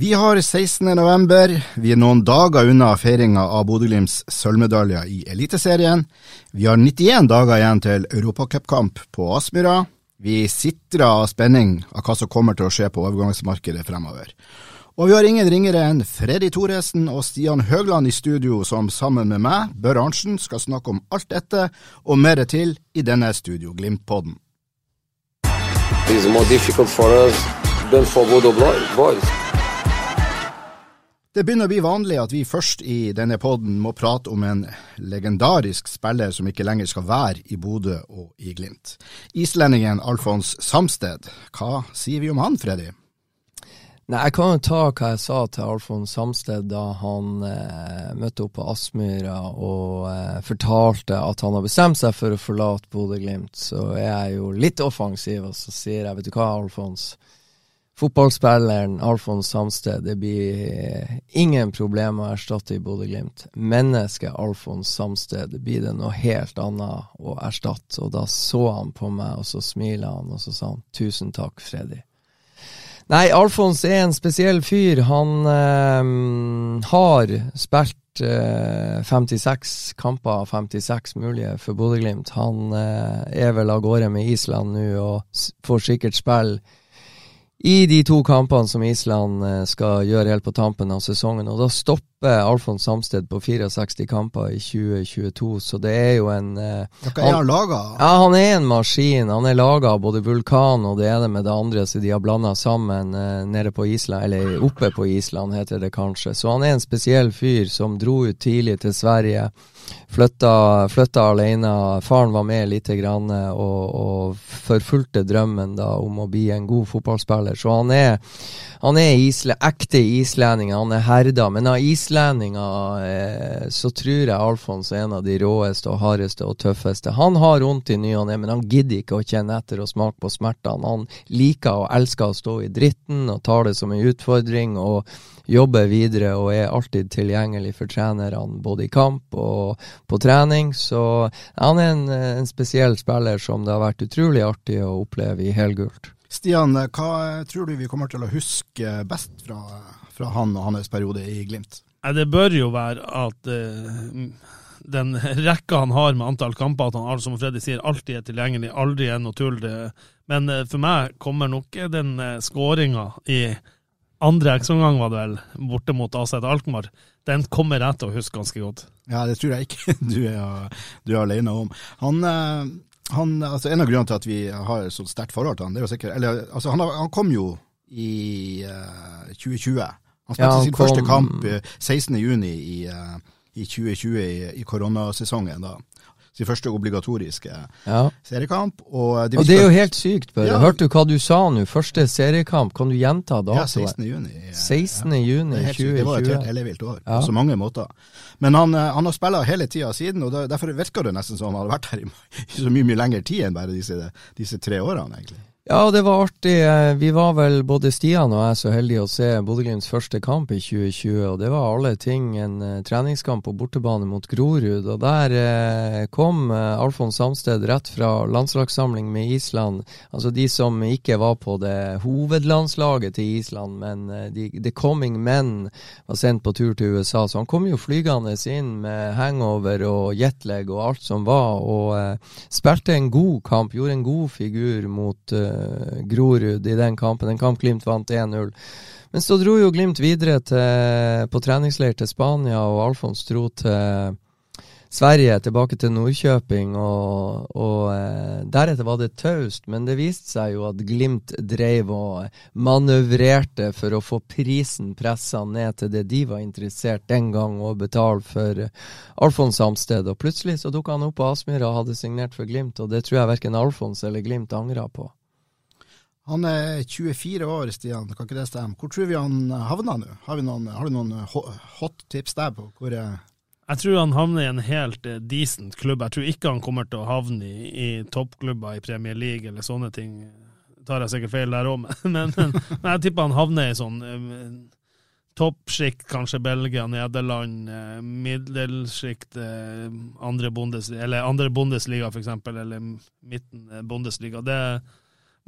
Vi har 16. november. Vi er noen dager unna feiringa av Bodø-Glimts sølvmedaljer i Eliteserien. Vi har 91 dager igjen til europacupkamp på Aspmyra. Vi sitrer av spenning av hva som kommer til å skje på overgangsmarkedet fremover. Og vi har ingen ringere enn Freddy Thoresen og Stian Høgland i studio, som sammen med meg, Børre Arntzen, skal snakke om alt dette og mer til i denne Studio Glimt-podden. It's more difficult for us than for Bodo boys. Det begynner å bli vanlig at vi først i denne podden må prate om en legendarisk spiller som ikke lenger skal være i Bodø og i Glimt. Islendingen Alfons Samsted. Hva sier vi om han, Freddy? Nei, Jeg kan jo ta hva jeg sa til Alfons Samsted da han eh, møtte opp på Aspmyra og eh, fortalte at han har bestemt seg for å forlate Bodø-Glimt. Så er jeg jo litt offensiv, og så sier jeg, vet du hva, Alfons. Fotballspilleren Alfons Samsted, det blir eh, ingen problem å erstatte i Bodø-Glimt. Mennesket Alfons Samsted det blir det noe helt annet å erstatte. Og da så han på meg, og så smilte han, og så sa han tusen takk, Freddy. Nei, Alfons er en spesiell fyr. Han eh, har spilt eh, 56 kamper, 56 mulige for Bodø-Glimt. Han eh, er vel av gårde med Island nå og får sikkert spille i de to kampene som Island eh, skal gjøre helt på tampen av sesongen. Og da stopper Alfons Samsted på 64 kamper i 2022, så det er jo en eh, Hva er han laga? ja, han er en maskin. Han er laga av både vulkan og det ene med det andre, så de har blanda sammen eh, nede på Island, eller oppe på Island, heter det kanskje. Så han er en spesiell fyr som dro ut tidlig til Sverige. Flytta, flytta alene. Faren var med lite grann eh, og, og forfulgte drømmen da om å bli en god fotballspiller. Så han er, han er isle, ekte islending. Han er herda. Men av islendinger eh, så tror jeg Alfons er en av de råeste og hardeste og tøffeste. Han har vondt i ny og ne, men han gidder ikke å kjenne etter og smake på smertene. Han liker og elsker å stå i dritten og tar det som en utfordring. og jobber videre og er alltid tilgjengelig for trenerne, både i kamp og på trening. Så han er en, en spesiell spiller som det har vært utrolig artig å oppleve i helgult. Stian, hva tror du vi kommer til å huske best fra, fra han og hans periode i Glimt? Nei, Det bør jo være at eh, den rekka han har med antall kamper, at han som Freddy sier, alltid er tilgjengelig, aldri er noe tull. Men eh, for meg kommer nok den uh, skåringa i andre ekstraomgang, var det vel, borte mot AZ Alkmaar. Den kommer jeg til å huske ganske godt. Ja, det tror jeg ikke du er, du er alene om. Han, eh, han, altså En av grunnene til at vi har så sterkt forhold til han, det er jo sikkert eller, altså han, han kom jo i uh, 2020. Han spilte Ja, han sin kom- første kamp eh, 16.6 i, eh, i 2020, i, i koronasesongen. da. Sin første obligatoriske Ja. seriekamp. Og det, Og det er jo helt sykt, Børre. Ja. Hørte du hva du sa nå? Første seriekamp, kan du gjenta ja, datoen? 16. juni. eh, 16. Det, juni det var et helt 2020. ellevilt år Ja. på så mange måter. Men han, eh, han har spilt hele tida siden, og derfor virker det nesten som han har vært her i, i så mye mye lengre tid enn bare disse, disse tre årene, egentlig. Ja, det var artig. Eh, Vi var vel, både Stian og jeg, så heldige å se Bodø-Glimts første kamp i 2020. Og det var alle ting en eh, treningskamp på bortebane mot Grorud. Og der eh, kom eh, Alfons Samsted rett fra landslagssamling med Island. Altså de som ikke var på det hovedlandslaget til Island, men de, The Coming Men var sendt på tur til USA. Så han kom jo flygende inn med hangover og jetlag og alt som var, og eh, spilte en god kamp. Gjorde en god figur mot eh, Grorud i den kampen. En kamp Glimt vant 1-0. Men så dro jo Glimt videre til, på treningsleir til Spania, og Alfons dro til Sverige, tilbake til Nordkjøping, og, og eh, deretter var det taust. Men det viste seg jo at Glimt drev og manøvrerte for å få prisen pressa ned til det de var interessert den gang å betale for Alfons Samsted. Og plutselig så dukka han opp på Aspmyra og hadde signert for Glimt, og det tror jeg verken Alfons eller Glimt angra på. Han er 24 år, Stian, kan ikke det stemme? Hvor tror vi han havner nå? Har, har du noen hot tips der på hvor jeg tror han havner i en helt eh, decent klubb. Jeg tror ikke han kommer til å havne i, i toppklubber i Premier League eller sånne ting. Tar jeg sikkert feil der òg, men, men, men, jeg tipper han havner i sånn um, toppsjikt, kanskje Belgia, Nederland, uh, middelsjikt andre, bondes, andre Bundesliga, eksempel, eller midten Bundesliga. Det er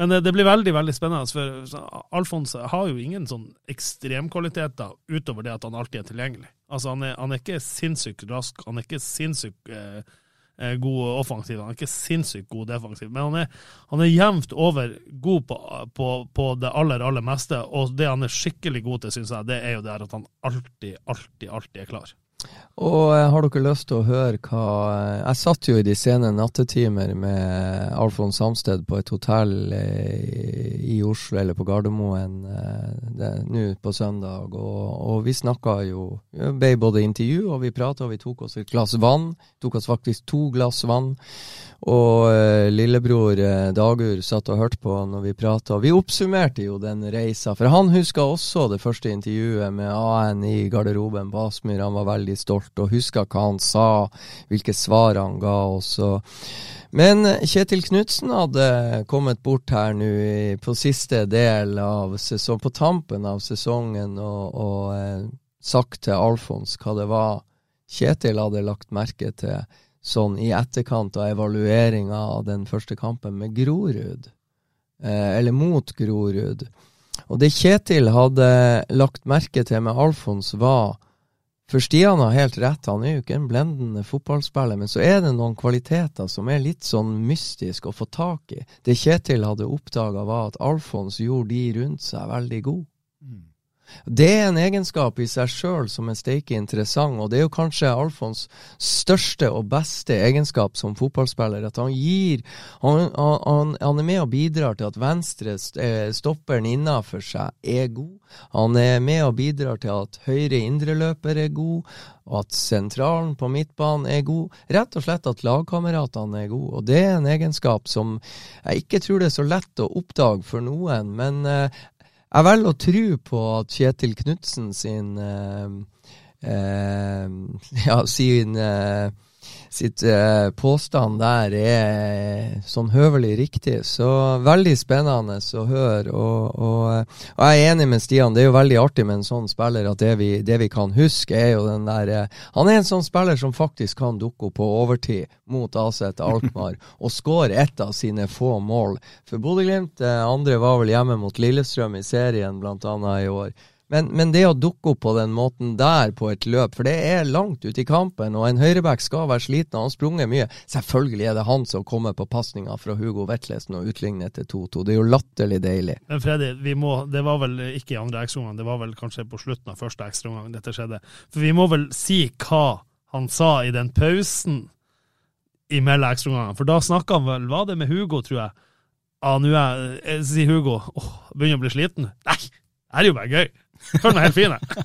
men det blir veldig veldig spennende, for Alfons har jo ingen sånn ekstremkvaliteter utover det at han alltid er tilgjengelig. Altså Han er, han er ikke sinnssykt rask, han er ikke sinnssykt eh, eh god offensiv, han er ikke sinnssykt god defensiv, men han er, han er jevnt over god på, på, på, det aller, aller meste. Og det han er skikkelig god til, syns jeg, det er jo det at han alltid, alltid, alltid er klar. Og eh, har dere lyst til å høre hva eh, Jeg satt jo i de sene nattetimer med Alfons Samsted på et hotell eh, i Oslo, eller på Gardermoen, nå på søndag, og, og vi snakka jo Vi ble både intervju, og vi prata, og vi tok oss et glass vann. Tok oss faktisk to glass vann. Og uh, lillebror uh, Dagur satt og hørte på når vi prata. Vi oppsummerte jo den reisa, for han huska også det første intervjuet med AN i garderoben på Aspmyr. Han var veldig stolt og huska hva han sa, hvilke svar han ga oss. Men Kjetil Knutsen hadde kommet bort her nå på siste del av sesong, på tampen av sesongen og, og uh, sagt til Alfons hva det var Kjetil hadde lagt merke til sånn i etterkant av evalueringa av den første kampen med Grorud, eh, eller mot Grorud. Og det Kjetil hadde lagt merke til med Alfons, var For Stian har helt rett, han er jo ikke en blendende fotballspiller, men så er det noen kvaliteter som er litt sånn mystisk å få tak i. Det Kjetil hadde oppdaga, var at Alfons gjorde de rundt seg veldig gode. Det er en egenskap i seg sjøl som er steike interessant, og det er jo kanskje Alfons største og beste egenskap som fotballspiller. At han gir Han, han, han er med og bidrar til at venstre eh, stopperen innafor seg er god. Han er med og bidrar til at høyre indreløper er god, at sentralen på midtbanen er god. Rett og slett at lagkameratene er gode. Og det er en egenskap som jeg ikke tror det er så lett å oppdage for noen, men eh, jeg velger å tro på at Kjetil Knutsen sin eh, eh, Ja, sin eh, sitt eh, påstand der er sånn høvelig riktig. Så veldig spennende å høre. Og, og, og, jeg er enig med Stian, det er jo veldig artig med en sånn spiller at det vi, det vi kan huske, er jo den der eh, Han er en sånn spiller som faktisk kan dukke opp på overtid mot Aset Alkmaar og skåre ett av sine få mål. For Bodø-Glimt, eh, andre var vel hjemme mot Lillestrøm i serien bl.a. i år. Men, men, det å dukke opp på den måten der på et løp, for det er langt ute i kampen, og en høyreback skal være sliten, han sprunget mye. Selvfølgelig er det han som kommer på pasninga fra Hugo Vetlesen og utligner til 2-2. Det er jo latterlig deilig. Men Freddy, må, det var vel ikke i andre ekstraomgang, det var vel kanskje på slutten av første ekstraomgang dette skjedde. For vi må vel si hva han sa i den pausen imellom ekstraomgangene. For da snakka han vel, var det med Hugo, tror jeg? Ja, nå er jeg, sier Hugo åh, begynner å bli sliten. Nei, det er jo bare gøy. Føler meg helt fin, jeg.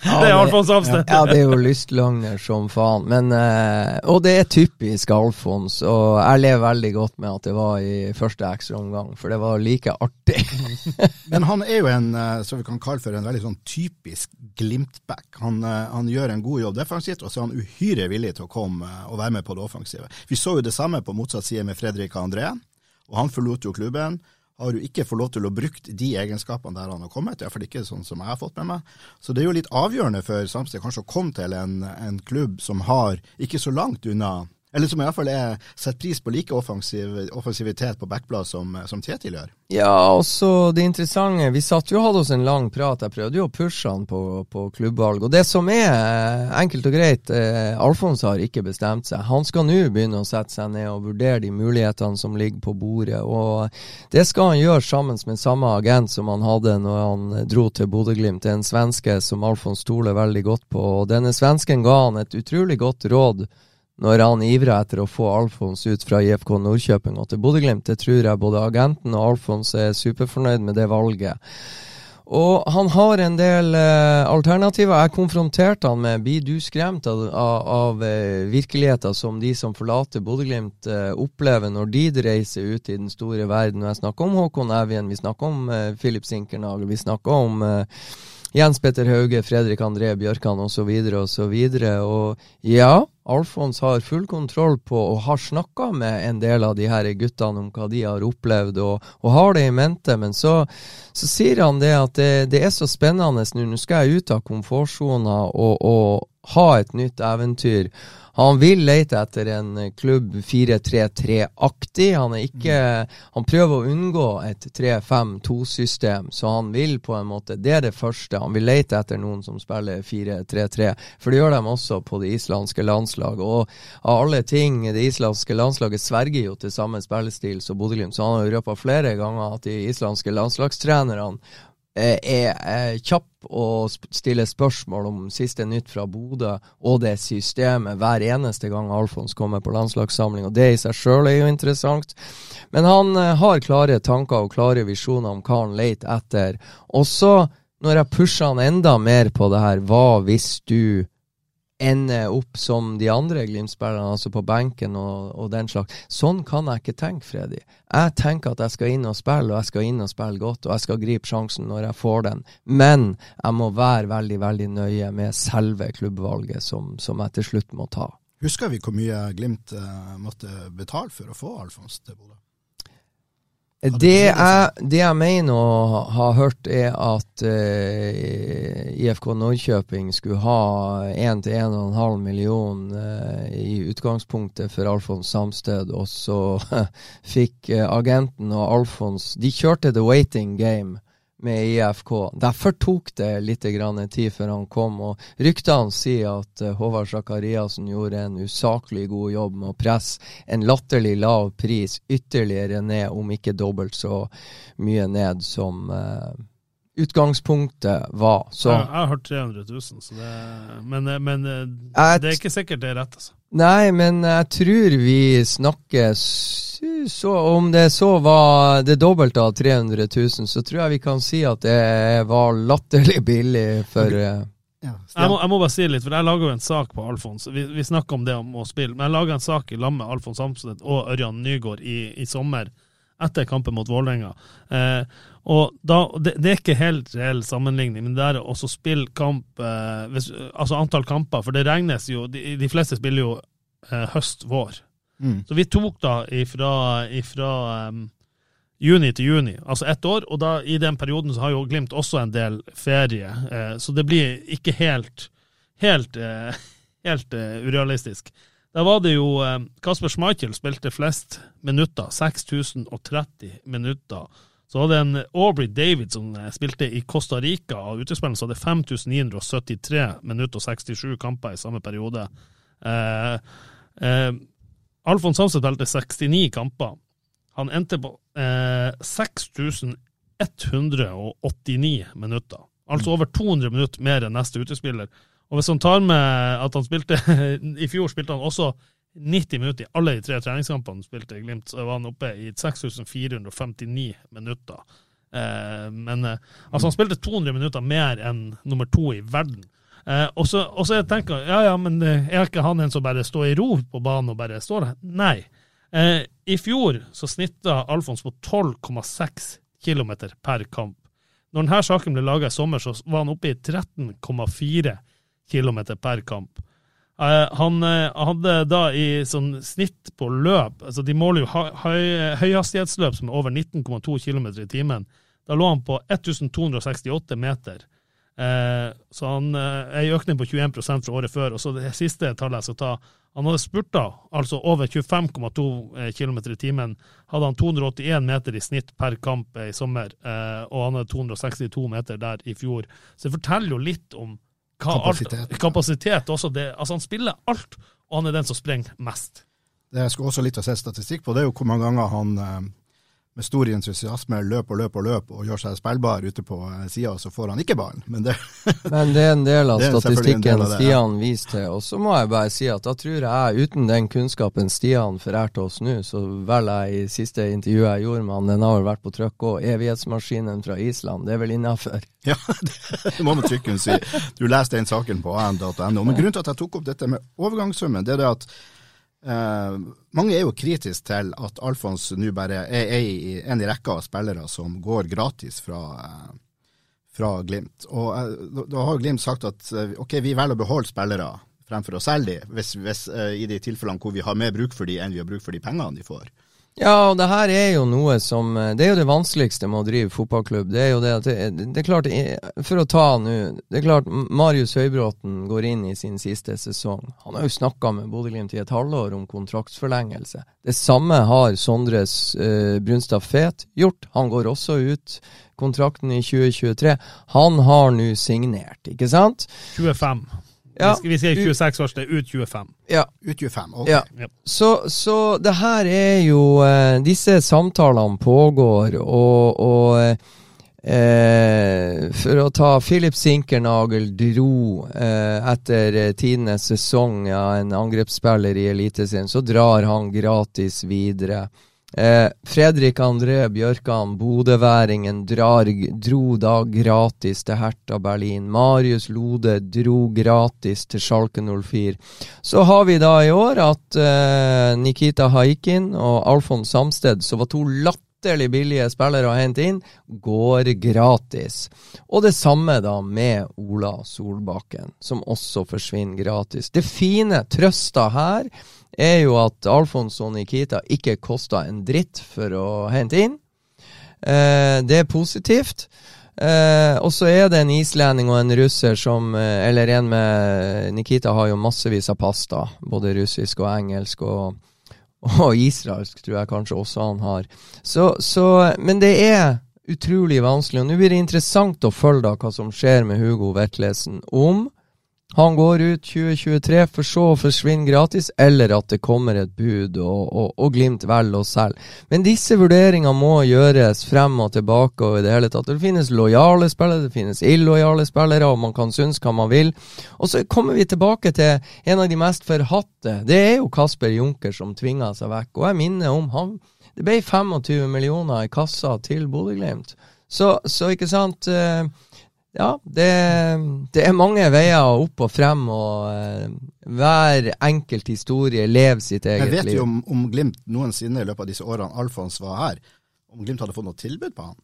det er Alfons Avsted. Ja, det er jo lystløgner som faen. Men, eh, og det er typisk Alfons. Og jeg lever veldig godt med at det var i første ekstraomgang, for det var like artig. Men han er jo en eh, som vi kan kalle for en veldig sånn typisk Glimt-back. Han, eh, han, gjør en god jobb defensivt, og så er han uhyre villig til å komme og være med på det offensive. Vi så jo det samme på motsatt side med Fredrik André, og han forlot jo klubben har jo ikke fått lov til å bruke de egenskapene der han har kommet, iallfall ikke sånn som jeg har fått med meg. Så det er jo litt avgjørende for Samsted kanskje å komme til en, en klubb som har, ikke så langt unna Eller som iallfall setter pris på like offensiv, offensivitet på backblad som, som Kjetil gjør. Ja, også det interessante Vi satt jo og hadde oss en lang prat. Jeg prøvde jo å pushe han på, på klubbvalg. Og det som er eh, enkelt og greit, eh, Alfons har ikke bestemt seg. Han skal nå begynne å sette seg ned og vurdere de mulighetene som ligger på bordet. Og det skal han gjøre sammen med samme agent som han hadde når han dro til Bodø-Glimt. En svenske som Alfons stoler veldig godt på. Og denne svensken ga han et utrolig godt råd når han ivrer etter å få Alfons ut fra IFK Nordkjøping og til Bodø-Glimt. Det tror jeg både agenten og Alfons er superfornøyd med det valget. Og han har en del uh, alternativer. Jeg konfronterte han med Blir du skremt av, av, av uh, virkeligheten som de som forlater Bodø-Glimt uh, opplever når de reiser ut i den store verden? Og jeg snakker om Håkon Evjen, vi snakker om uh, Philip Sinkernagel, vi snakker om Jens Petter Hauge, Fredrik André Bjørkan osv. osv. Og ja, Alfons har full kontroll på og har snakka med en del av de her guttene om hva de har opplevd, og, og har det i mente. Men så, så sier han det at det, det er så spennende nå. Nå skal jeg ut av komfortsona og, og ha et nytt eventyr. Han vil lete etter en klubb 4-3-3-aktig. Han er Han prøver å unngå et 3-5-2-system, så han vil på en måte Det er det første. Han vil lete etter noen som spiller 4-3-3, for det gjør de også på det islandske landslaget. Og av alle ting, det islandske landslaget sverger jo til samme spillestil som Bodø-Glimt, så han har røpa flere ganger at de islandske landslagstrenerne er, er kjapp og stiller spørsmål om siste nytt fra Bodø og det systemet hver eneste gang Alfons kommer på landslagssamling, og det i seg sjøl er jo interessant. Men han uh, har klare tanker og klare visjoner om hva han leter etter. Og så, når jeg pusher han enda mer på det her, hva hvis du ende opp som de andre Glimt-spillerne, altså på benken og, og, den slags. Sånn kan jeg ikke tenke, Freddy. Jeg tenker at jeg skal inn og spille, og jeg skal inn og spille godt, og jeg skal gripe sjansen når jeg får den. Men jeg må være veldig, veldig nøye med selve klubbvalget som, som jeg til slutt må ta. Husker vi hvor mye Glimt uh, måtte betale for å få Alfons til Bodø? Det jeg, det? jeg, mener å ha hørt, er at uh, IFK Nordkjøping skulle ha 1-1,5 million uh, i utgangspunktet for Alfons Samsted, og så fikk uh, agenten og Alfons De kjørte the waiting game med IFK. Derfor tok det litt tid før han kom. og Ryktene sier at uh, Håvard Sakariassen gjorde en usaklig god jobb med å presse en latterlig lav pris ytterligere ned, om ikke dobbelt så mye ned som uh, utgangspunktet var. Så, jeg, jeg, har hørt 300 000, det, men, eh, men det er ikke sikkert det er rett. altså. Nei, men jeg tror vi snakker så Om det så var det dobbelte av 300 000, så tror jeg vi kan si at det var latterlig billig for okay. Eh, ja, jeg, må, jeg, må, bare si litt, for jeg lager jo en sak på Alfons. Vi, vi snakker om det om å spille, men jeg laga en sak i lag med Alfons Amstedt og Ørjan Nygaard i, i, sommer, etter kampen mot Vålerenga. Eh, og da, det, det, er ikke helt reell sammenligning, men det er å spille kamp eh, hvis, Altså antall kamper, for det regnes jo De, de fleste spiller jo eh, høst-vår. Mm. Så vi tok da ifra, ifra um, juni til juni, altså ett år, og da i den perioden så har jo Glimt også en del ferie, eh, så det blir ikke helt, helt, eh, helt urealistisk. Da var det jo eh, Kasper Schmeichel spilte flest minutter, 6030 minutter. Så hadde en Aubrey David som eh, spilte i Costa Rica av utespillerne, så hadde 5973 minutter og 67 kamper i samme periode. Eh, eh, Alfons Hansen spilte 69 kamper. Han endte på eh, 6189 minutter. Altså over 200 minutter mer enn neste utespiller. Og hvis han tar med at han spilte I fjor spilte han også 90 minutter i alle de tre treningskampene han spilte i Glimt, så var han oppe i 6459 minutter. Eh, men eh, altså han spilte 200 minutter mer enn nummer to i verden. Eh, og så tenker jeg ja ja, men er ikke han en som bare står i ro på banen og bare står der? Nei. I fjor så snitta Alfons på 12,6 km per kamp. Når denne saken ble laga i sommer, så var han oppe i 13,4 km per kamp. Eh, han eh, hadde da i sånn snitt på løp altså De måler jo høy, høyhastighetsløp som er over 19,2 km i timen. Da lå han på 1268 meter. Eh, så han er i økning på 21% fra året før. Og så det siste tallet jeg skal ta Han hadde spurta altså over 25,2 km i timen. Hadde han 281 meter i snitt per kamp i sommer, og han hadde 262 meter der i fjor. Så det forteller jo litt om Kapasitet. Alt, kapasitet også. Det, altså han spiller alt, og han er den som sprenger mest. Det jeg skulle også litt å se statistikk på, det er jo hvor mange ganger han eh, med stor entusiasme løper og løper og løper og gjør seg spillbar ute på eh, sida, så får han ikke ballen. Men det, Men det er en del av statistikken del av det, ja. Stian viser til. Og så må jeg bare si at da tror jeg, uten den kunnskapen Stian forærte oss nå, så velger jeg i siste intervjuet jeg gjorde med han, den har vel vært på trykk òg, evighetsmaskinen fra Island. Det er vel innafor? ja, det må man trygt si. Du leser den saken på an.no. Men grunnen til at jeg tok opp dette med overgangssummen, det er det at mange er jo kritiske til at Alfons nå bare er en i rekka av spillere som går gratis fra, eh, fra Glimt. Og eh, da, har Glimt sagt at eh, ok, vi velger å beholde spillere fremfor å selge dem, hvis, hvis, eh, i de tilfellene hvor vi har mer bruk for dem enn vi har bruk for de pengene de får. Ja, og det her er jo noe som eh, Det er jo det vanskeligste med å drive fotballklubb. Det er jo det at det, det er klart eh, For å ta nå Det er klart Marius Høybråten går inn i sin siste sesong. Han har jo snakka med Bodø-Glimt i et halvår om kontraktsforlengelse. Det samme har Sondres uh, Brunstad Fet gjort. Han går også ut kontrakten i 2023. Han har nå signert, ikke sant? 25. Ja. Vi ikke 26 års, det er ut 25. Ja. Ut 25, ok. Ja. Ja. Så, så det her er jo eh, Disse samtalene pågår, og, og eh, For å ta Philip Sinkernagel dro eh, etter tidenes sesong av en angrepsspiller i Eliteserien, så drar han gratis videre. Eh, Fredrik André Bjørkan, bodøværingen, dro da gratis til Hertha Berlin. Marius Lode dro gratis til Schalke 04. Så har vi da i år at eh, Nikita Haikin og Alfons Samsted, som var to latterlig billige spillere å hente inn, går gratis. Og det samme da med Ola Solbakken, som også forsvinner gratis. Det fine trøsta her er jo at Alfons og Nikita ikke kosta en dritt for å hente inn. Eh, det er positivt. Eh, og så er det en islending og en russer som eh, Eller en med Nikita har jo massevis av pasta, både russisk og engelsk og, og israelsk, tror jeg kanskje også han har. Så, så Men det er utrolig vanskelig. Og nå blir det interessant å følge da hva som skjer med Hugo Vetlesen. Om han går ut 2023, for så å forsvinne gratis, eller at det kommer et bud og, og, og Glimt velger å selge. Men disse vurderingene må gjøres frem og tilbake og i det hele tatt. Det finnes lojale spillere, det finnes illojale spillere, og man kan synes hva man vil. Og så kommer vi tilbake til en av de mest forhatte. Det er jo Kasper Junker som tvinger seg vekk. Og jeg minner om han Det ble 25 millioner i kassa til Bodø-Glimt. Så, så ikke sant eh, ja, det, det, er mange veier opp og frem, og uh, hver enkelt historie lever sitt eget liv. Jeg vet jo om, om, Glimt noensinne i løpet av disse årene Alfons var her, om Glimt hadde fått noe tilbud på han?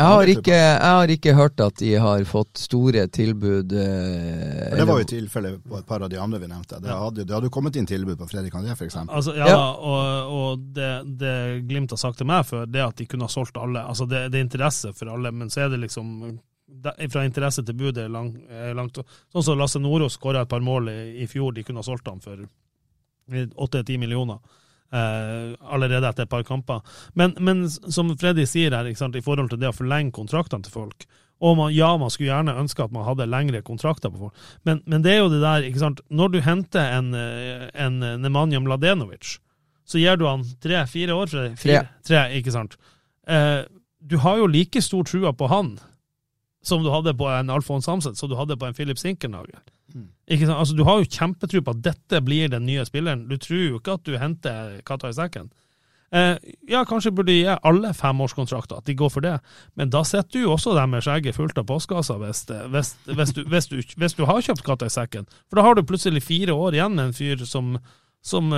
Jeg har, ikke, jeg har ikke hørt at de har fått store tilbud. Uh, det var jo tilfellet på et par av de andre vi nevnte. Det hadde, det hadde kommet inn tilbud på Fredrik André, f.eks. Altså, ja, ja. og, og det, det, Glimt har sagt til meg før, det at de kunne ha solgt alle. Altså, det, det er interesse for alle, men så er det liksom fra interesse til bud er lang, langt. Sånn som Lasse Nordås skåra et par mål i, i, fjor, de kunne ha solgt ham for 8-10 millioner. Eh, allerede etter et par kamper. Men, men som Freddy sier her, sant, i forhold til det å forlenge kontraktene til folk og man, Ja, man skulle gjerne ønske at man hadde lengre kontrakter på folk, men, men det er jo det der ikke sant, Når du henter en, en Nemanja Mladenovic, så gir du han tre-fire år? For tre. Tre, ikke sant? Eh, du har jo like stor trua på han som du hadde på en Alfons Hamset, som du hadde på en Philip Sinkernagel. Mm. Altså, du har jo kjempetro på at dette blir den nye spilleren. Du tror jo ikke at du henter katta i sekken. Eh, ja, kanskje burde de gi alle femårskontrakter, at de går for det, men da sitter du jo også der med skjegget fullt av postkasser hvis, hvis, hvis, hvis, du, hvis du har kjøpt katta i sekken. For da har du plutselig fire år igjen med en fyr som, som,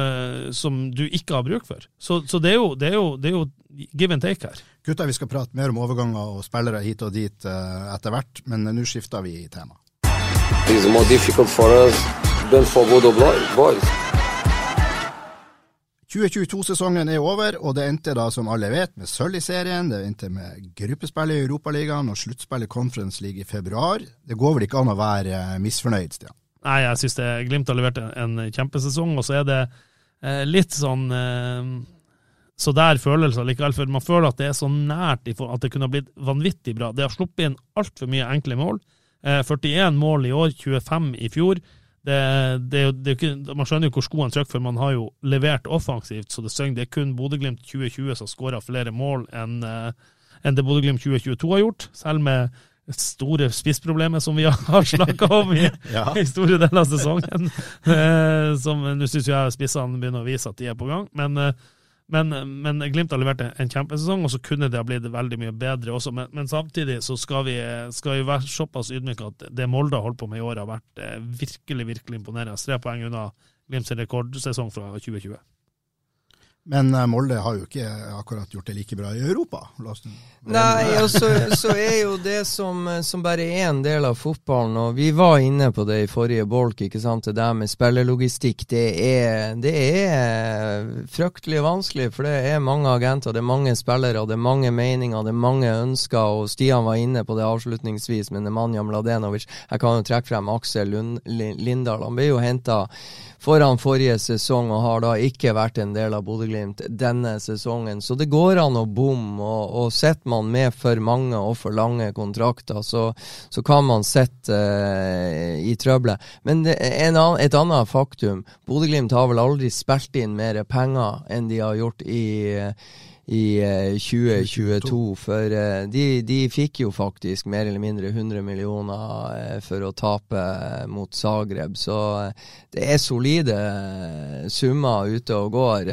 som du ikke har bruk for. Så, så det, er jo, det, er jo, det, er jo, give and take her. Gutta, vi skal prate mer om overganger og spillere hit og dit uh, etter hvert, men nå skifter vi tema. It's more difficult for us than for Bodo Boys. 2022-sesongen er over, og det endte da, som alle vet, med sølv i serien. Det endte med gruppespill i Europaligaen og sluttspill i Conference League i februar. Det går vel ikke an å være eh, misfornøyd, Stian? Nei, jeg syns Glimt har levert en kjempesesong, og så er det eh, litt sånn eh, så der følelser likevel, for man føler at det er så nært at det kunne ha blitt vanvittig bra. Det har sluppet inn altfor mye enkle mål. Eh, 41 mål i år, 25 i fjor. Det, det, det, man skjønner jo hvor skoene trykker, for man har jo levert offensivt. så Det, det er kun Bodø-Glimt 2020 som skåra flere mål enn en eh, det Bodø-Glimt 2022 har gjort. Selv med store spissproblemet som vi har snakka om i, ja. i, store deler av sesongen. Eh, Nå syns jeg spissene begynner å vise at de er på gang. men eh, men, men, Glimt har levert en kjempesesong, og så kunne det ha blitt veldig mye bedre også. Men, men samtidig så skal vi, skal vi, være såpass ydmyke at det Molde har holdt på med i år, har vært eh, virkelig virkelig imponerende. Tre poeng unna Glimts rekordsesong fra 2020. Men eh, Molde har jo ikke akkurat gjort det like bra i Europa. Nei, og så, så, er jo det som, som bare er en del av fotballen, og vi var inne på det i forrige bolk, ikke sant, det der med spillerlogistikk, det er, det er fryktelig vanskelig, for det er mange agenter, det er mange spillere, det er mange meninger, det er mange ønsker, og Stian var inne på det avslutningsvis med Nemanja Mladenovic. Jeg kan jo trekke frem Aksel Lund, Lindahl, han ble jo henta foran forrige sesong og har da ikke vært en del av Bodø-Glimt denne sesongen. Så det går an å bomme, og, og sitter man med for mange og for lange kontrakter, så, så kan man sitte uh, i trøbbelet. Men en, et annet faktum, Bodø-Glimt har vel aldri spilt inn mer penger enn de har gjort i uh, i 2022. Eh, for eh, de, de, fikk jo faktisk mer eller mindre 100 millioner eh, for å tape mot Zagreb. Så det er solide summer ute og går.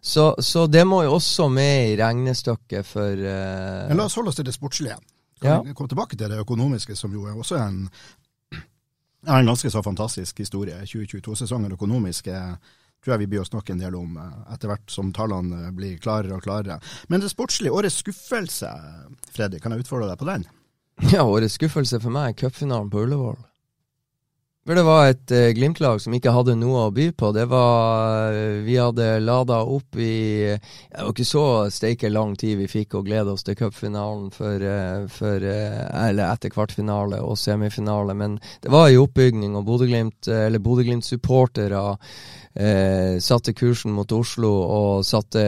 Så, så det må jo også med i regnestykket for Men La oss holde oss til det sportslige. Kan ja. komme tilbake til det økonomiske, som jo er også en, en ganske så fantastisk historie. 2022-sesongen økonomisk er tror jeg vi blir å snakke en del om eh, etter hvert som tallene blir klarere og klarere. Men det sportslige, årets skuffelse, Fredrik, kan jeg utfordre deg på den? Ja, årets skuffelse for meg er cupfinalen på Ullevål. For det var et eh, Glimt-lag som ikke hadde noe å by på. Det var uh, Vi hadde lada opp i Det var ikke så steike lang tid vi fikk å glede oss til cupfinalen for, for Eller etter kvartfinale og semifinale, men det var i oppbygning, og Bodø-Glimt, eller Bodø-Glimt-supportere eh, satte kursen mot Oslo og satte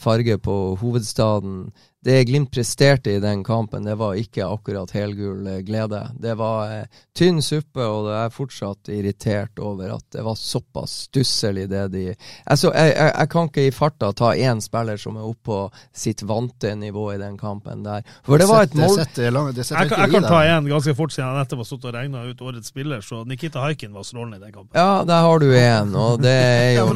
farge på hovedstaden det Glimt presterte i den kampen, det var ikke akkurat helgul eh, glede. Det var eh, tynn suppe, og jeg er fortsatt irritert over at det var såpass stusselig det de Altså, jeg, jeg, jeg kan ikke i farta ta én spiller som er oppe på sitt vante nivå i den kampen der. For det var et mål jeg, jeg, kan ta en ganske fort siden jeg nettopp har stått og regna ut årets spiller, så Nikita Haikin var strålende i den kampen. Ja, der har du én, og det er jo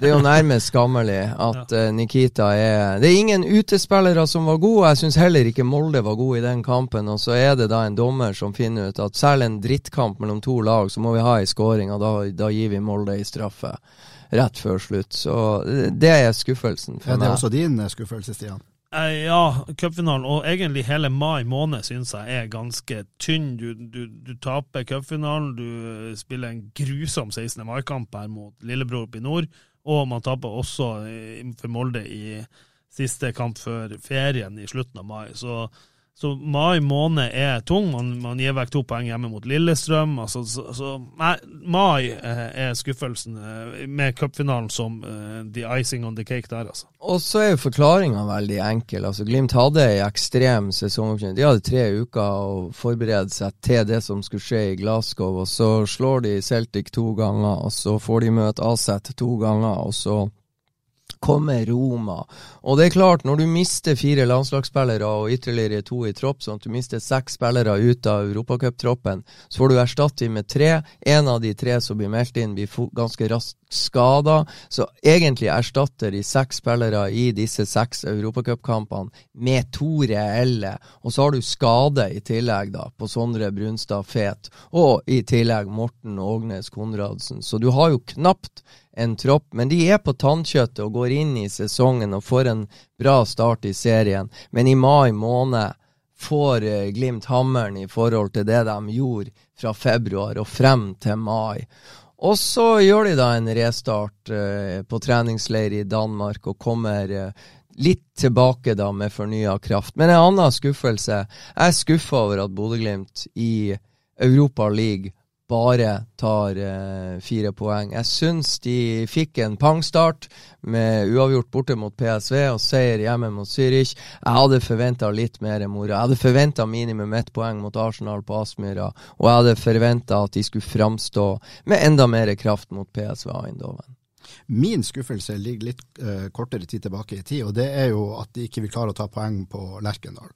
Det er jo nærmest skammelig at uh, Nikita er Det er ingen utespillere som var gode. Jeg syns heller ikke Molde var gode i den kampen. Og så er det da en dommer som finner ut at selv en drittkamp mellom to lag, så må vi ha ei scoring, og da, da, gir vi Molde i straffe rett før slutt. Så det er skuffelsen for meg. Ja, det er også din eh, skuffelse, Stian? Eh, ja, cupfinalen, og egentlig hele mai måned, syns jeg er ganske tynn. Du, du, du taper cupfinalen, du spiller en grusom 16. mai-kamp her mot lillebror oppe i nord, og man taper også for Molde i siste kamp før ferien i slutten av mai. Så, så mai måned er tung. Man, man, gir vekk to poeng hjemme mot Lillestrøm. Altså, så, så, nei, mai eh, er skuffelsen, eh, med cupfinalen som eh, the icing on the cake der, altså. Og så er jo forklaringa veldig enkel. Altså, Glimt hadde ei ekstrem sesongoppkjøring. De hadde tre uker å forberede seg til det som skulle skje i Glasgow, og så slår de Celtic to ganger, og så får de møte Aset to ganger, og så kommer Roma. Og det er klart, når du mister fire landslagsspillere og ytterligere to i tropp, sånn at du mister seks spillere ut av europacuptroppen, så får du erstatte dem med tre. En av de tre som blir meldt inn, blir ganske raskt skada. Så egentlig erstatter de seks spillere i disse seks europacupkampene med to reelle. Og så har du skade i tillegg, da, på Sondre Brunstad Fet, og i tillegg Morten Ågnes Konradsen. Så du har jo knapt en tropp, men de er på tannkjøttet og går inn i sesongen og får en bra start i serien. Men i mai måned får eh, Glimt hammeren i forhold til det de gjorde fra februar og frem til mai. Og så gjør de da en restart eh, på treningsleir i Danmark og kommer eh, litt tilbake da med fornya kraft. Men en annen skuffelse. Jeg er skuffa over at Bodø-Glimt i Europa League bare tar eh, fire poeng. Jeg syns de fikk en pangstart med uavgjort borte mot PSV og seier hjemme mot Zürich. Jeg hadde forventa litt mer moro. Jeg hadde forventa minimum ett poeng mot Arsenal på Aspmyra, og jeg hadde forventa at de skulle framstå med enda mer kraft mot PSV Eindhoven. Min skuffelse ligger litt uh, kortere tid tilbake i tid, og det er jo at de ikke vil klare å ta poeng på Lerkendal.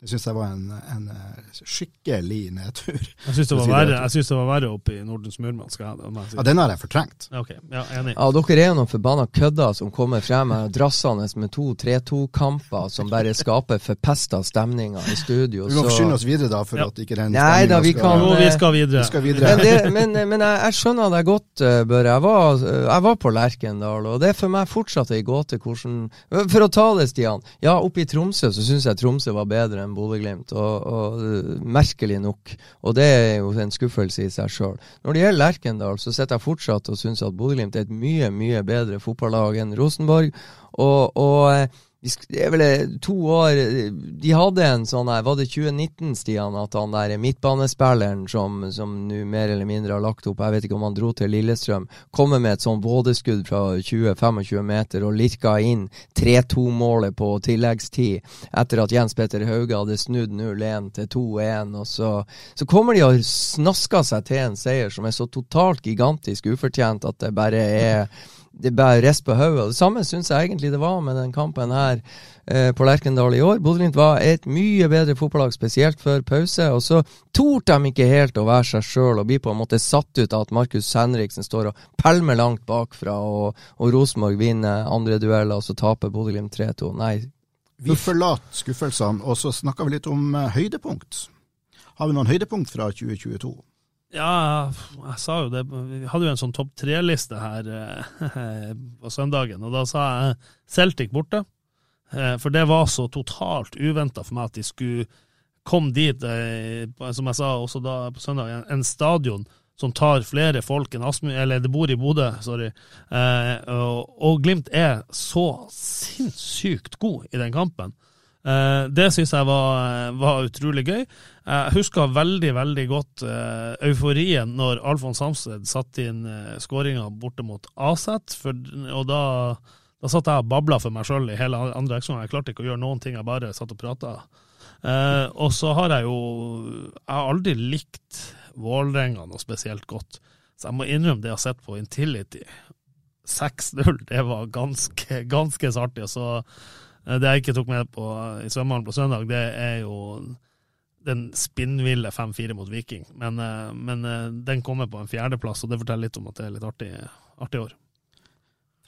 Det syns jeg var en, en, eh, skikkelig nedtur. Jeg syns det, det, var verre oppe i Nordens Murmansk. Si. Ja, den har jeg fortrengt. Okay. ja, enig. Ja, Dere er jo noen forbanna kødder som kommer frem drassende med to 3-2-kamper som bare skaper forpesta stemninger i studio. Vi må forsyne oss videre, da, for ja. at ikke den Nei da, vi kan Jo, vi skal videre. Vi skal videre. men, det, men, men jeg, jeg, skjønner deg godt, eh, Børre. Jeg var, jeg var på Lerkendal, og det er for meg fortsatt ei gåte hvordan For å ta det, Stian. Ja, oppe i Tromsø så syns jeg Tromsø var bedre enn Bodø-Glimt, og, og, merkelig nok. Og det er jo en skuffelse i seg sjøl. Når det gjelder Lerkendal, så sitter jeg fortsatt og syns at Bodø-Glimt er et mye, mye bedre fotballag enn Rosenborg. og, og det er vel eh, to år De hadde en sånn her Var det 2019, Stian, at han der midtbanespilleren som, som nå mer eller mindre har lagt opp Jeg vet ikke om han dro til Lillestrøm. Kommer med et sånn vådeskudd fra 20-25 meter og lirka inn 3-2-målet på tilleggstid etter at Jens Petter Hauge hadde snudd 0-1 til 2-1. Og så, så kommer de og snasker seg til en seier som er så totalt gigantisk ufortjent at det bare er det bærer rest på hodet. Det samme syns jeg egentlig det var med den kampen her eh, på Lerkendal i år. Bodø-Glimt var et mye bedre fotballag, spesielt før pause. Og så torde de ikke helt å være seg sjøl og bli på en måte satt ut av at Markus Henriksen står og pælmer langt bakfra, og, og Rosenborg vinner andre dueller, og så taper Bodø-Glimt 3-2. Nei. Vi forlater skuffelsene, og så snakker vi litt om uh, høydepunkt. Har vi noen høydepunkt fra 2022? Ja, jeg sa jo det. Vi hadde jo en sånn topp tre-liste her eh, på søndagen, og da sa jeg Celtic borte. Eh, for det var så totalt uventa for meg at de skulle komme dit, eh, som jeg sa også da på søndag, en, stadion som tar flere folk enn Asmund, eller det bor i Bodø, sorry. Og, Glimt er så sinnssykt god i den kampen. Eh, det syns jeg var, var, utrolig gøy. Jeg husker veldig veldig godt uh, euforien når Alfons Samsted satte inn skåringa borte mot Aset. Og da, da satt jeg og babla for meg sjøl i hele andre ekstra. Jeg klarte ikke å gjøre noen ting, jeg bare satt og prata. Og så har jeg jo Jeg har aldri likt Vålerenga noe spesielt godt. Så jeg må innrømme det jeg har sett på Intility. 6-0, det var ganske, ganske så artig. Så det jeg ikke tok med på i svømmehallen på søndag, det er jo den spinnville 5-4 mot Viking. Men, eh, men, eh, den kommer på en fjerdeplass, og det forteller litt om at det er litt artig, artig år.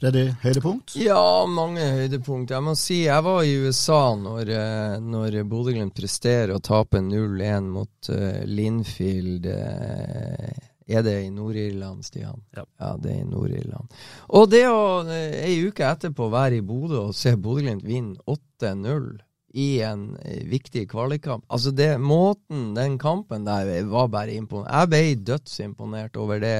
Freddy, høydepunkt? Ja, mange høydepunkt. Jeg må si jeg var i USA når, eh, når Bodø-Glimt presterer å tape 0-1 mot uh, Linfield. Uh, er det i Nord-Irland, Stian? Ja. ja. det er i Nord-Irland. Og det å ei uke etterpå være i Bodø og se Bodø-Glimt vinne 8-0 i en eh, viktig kvalikkamp. Altså, det, måten den kampen der var bare imponerende. Jeg ble dødsimponert over det.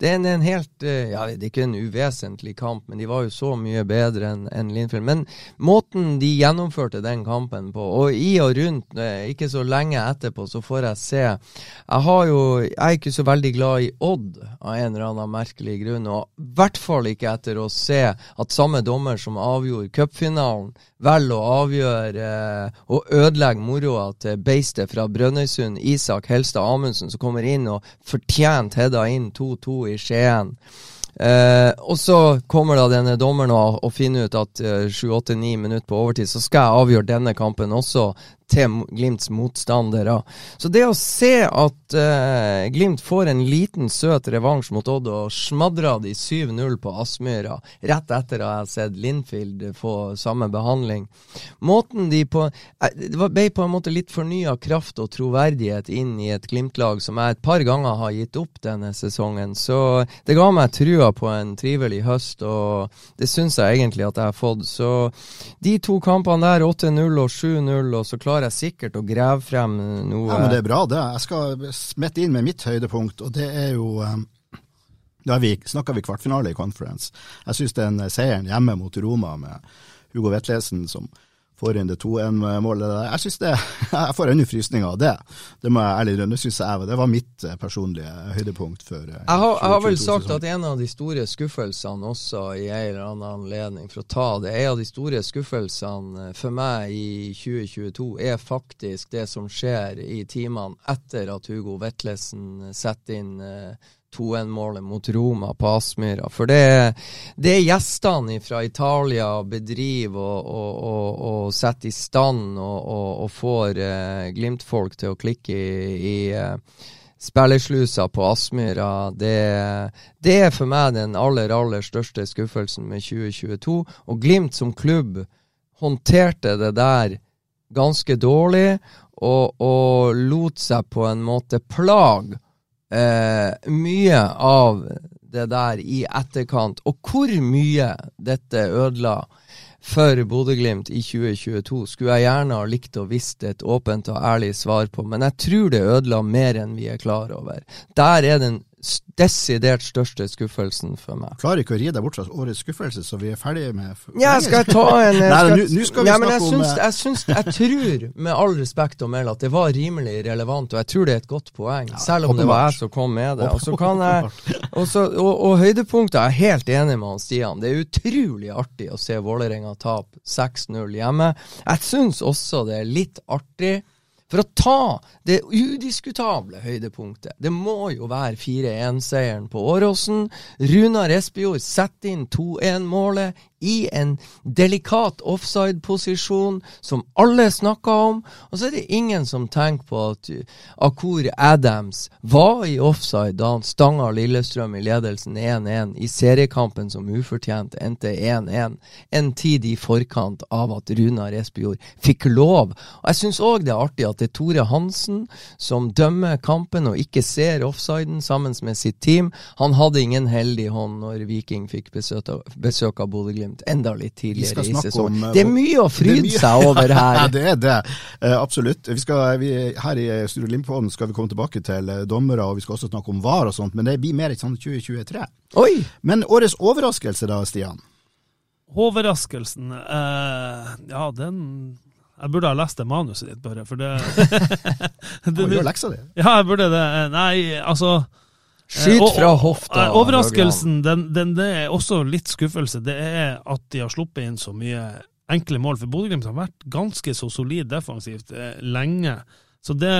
Det er en, en helt eh, Ja, det er ikke en uvesentlig kamp, men de var jo så mye bedre enn en Linfield. Men måten de gjennomførte den kampen på, og i og rundt, eh, ikke så lenge etterpå, så får jeg se Jeg har jo Jeg er ikke så veldig glad i Odd av en eller annen merkelig grunn, og i hvert fall ikke etter å se at samme dommer som avgjorde cupfinalen, velger å avgjøre eh, og ødelegge moroa til beistet fra Brønnøysund, Isak Helstad Amundsen, som kommer inn og fortjent hedda inn 2-2 i Skien. Eh, og så kommer da denne dommeren og, og finner ut at eh, 7-8-9 minutter på overtid, så skal jeg avgjøre denne kampen også til Glimts motstandere. Så det å se at uh, Glimt får en liten, søt revansj mot Odd og smadrer de 7-0 på Aspmyra, rett etter å ha sett Linfield få samme behandling Måten de på eh, Det ble på en måte litt fornya kraft og troverdighet inn i et Glimt-lag som jeg et par ganger har gitt opp denne sesongen. Så det ga meg trua på en trivelig høst, og det syns jeg egentlig at jeg har fått. Så de to kampene der, 8-0 og 7-0, og så klarer klarer jeg sikkert å grave frem noe Ja, men Det er bra, det. Jeg skal smette inn med mitt høydepunkt, og det er jo Da Da snakka vi kvartfinale i conference. Jeg syns den seieren hjemme mot Roma med Hugo Vetlesen som får inn det 2-1-målet der. Jeg det, jeg får ennå frysninger av det. Det må jeg ærlig rønne, synes jeg det var mitt eh, personlige høydepunkt for eh, jeg har, jeg har vel sagt at en av de store skuffelsene også i en eller annen anledning, for å ta det, en av de store skuffelsene for meg i 2022 er faktisk det som skjer i timene etter at Hugo Vetlesen setter inn 2-1-målet mot Roma på Aspmyra. For det, det gjestene fra Italia bedriver og, og, og, og setter i stand og, får eh, Glimt-folk til å klikke i, i eh, spillerslusa på Aspmyra. Det, det, er for meg den aller, aller største skuffelsen med 2022. Og Glimt som klubb håndterte det der ganske dårlig, og, og lot seg på en måte plage eh, mye av det der i etterkant, og hvor mye dette ødela for Bodø-Glimt i 2022, skulle jeg gjerne ha likt å visst et åpent og ærlig svar på, men jeg tror det ødela mer enn vi er klar over. Der er den desidert største skuffelsen for meg. Klarer ikke å ri deg bort fra årets skuffelse, så vi er ferdige med Ja, skal jeg ta en Nei, nå skal vi ja, snakke jeg om syns, jeg, syns, jeg tror, med all respekt å melde, at det var rimelig relevant, og jeg tror det er et godt poeng, ja, selv om det var jeg som kom med det. Og, så kan jeg, og, så, og, og høydepunktet er helt enig med han Stian. Det er utrolig artig å se Vålerenga tape 6-0 hjemme. Jeg syns også det er litt artig for å ta det udiskutable høydepunktet. Det må jo være 4-1-seieren på Åråsen. Runar Espejord setter inn 2-1-målet i en delikat offside-posisjon som alle snakker om. Og så er det ingen som tenker på at Akur Adams var i offside da han stanga Lillestrøm i ledelsen 1-1 i seriekampen som ufortjent endte 1-1, en tid i forkant av at Runar Espejord fikk lov. Og Jeg syns òg det er artig at det er Tore Hansen som dømmer kampen og ikke ser offsiden sammen med sitt team. Han hadde ingen heldig hånd når Viking fikk besøk av, Bodø-Glimt Glimt enda litt tidligere i sesongen. Om, eh, det er mye å fryde seg over her. ja, det er det. Uh, absolutt. Vi skal, vi, her i Studio Glimt-podden skal vi komme tilbake til uh, dommere, og vi skal også snakke om VAR og sånt, men det blir mer i sånn 2023. Oi! Men årets overraskelse da, Stian? Overraskelsen uh, Ja, den jeg burde ha lest det manuset ditt, bare, for det, det Du gjør leksa di. Ja, jeg burde det. Nei, altså Skyt eh, fra hofta. Overraskelsen, den, den, det er også litt skuffelse, det er at de har sluppet inn så mye enkle mål. For Bodø-Glimt har vært ganske så solid defensivt eh, lenge. Så det,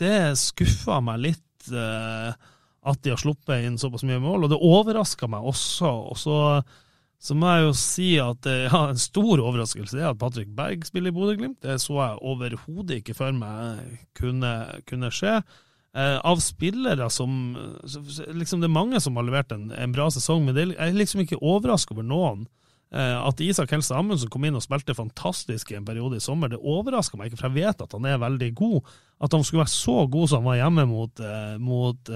det skuffa meg litt eh, at de har sluppet inn såpass mye mål, og det overraska meg også. Og så, så, må jeg jo si at eh, ja, en stor overraskelse er at Patrick Berg spiller i Bodø-Glimt. Det så jeg overhodet ikke for meg kunne, kunne skje. Uh, av spillere som liksom Det er mange som har levert en, en bra sesong, men er, jeg er liksom ikke overraska over noen. Uh, at Isak Helse Amundsen kom inn og spilte fantastisk i en periode i sommer, det overrasker meg ikke, for jeg vet at han er veldig god. At han skulle være så god som han var hjemme mot, uh, mot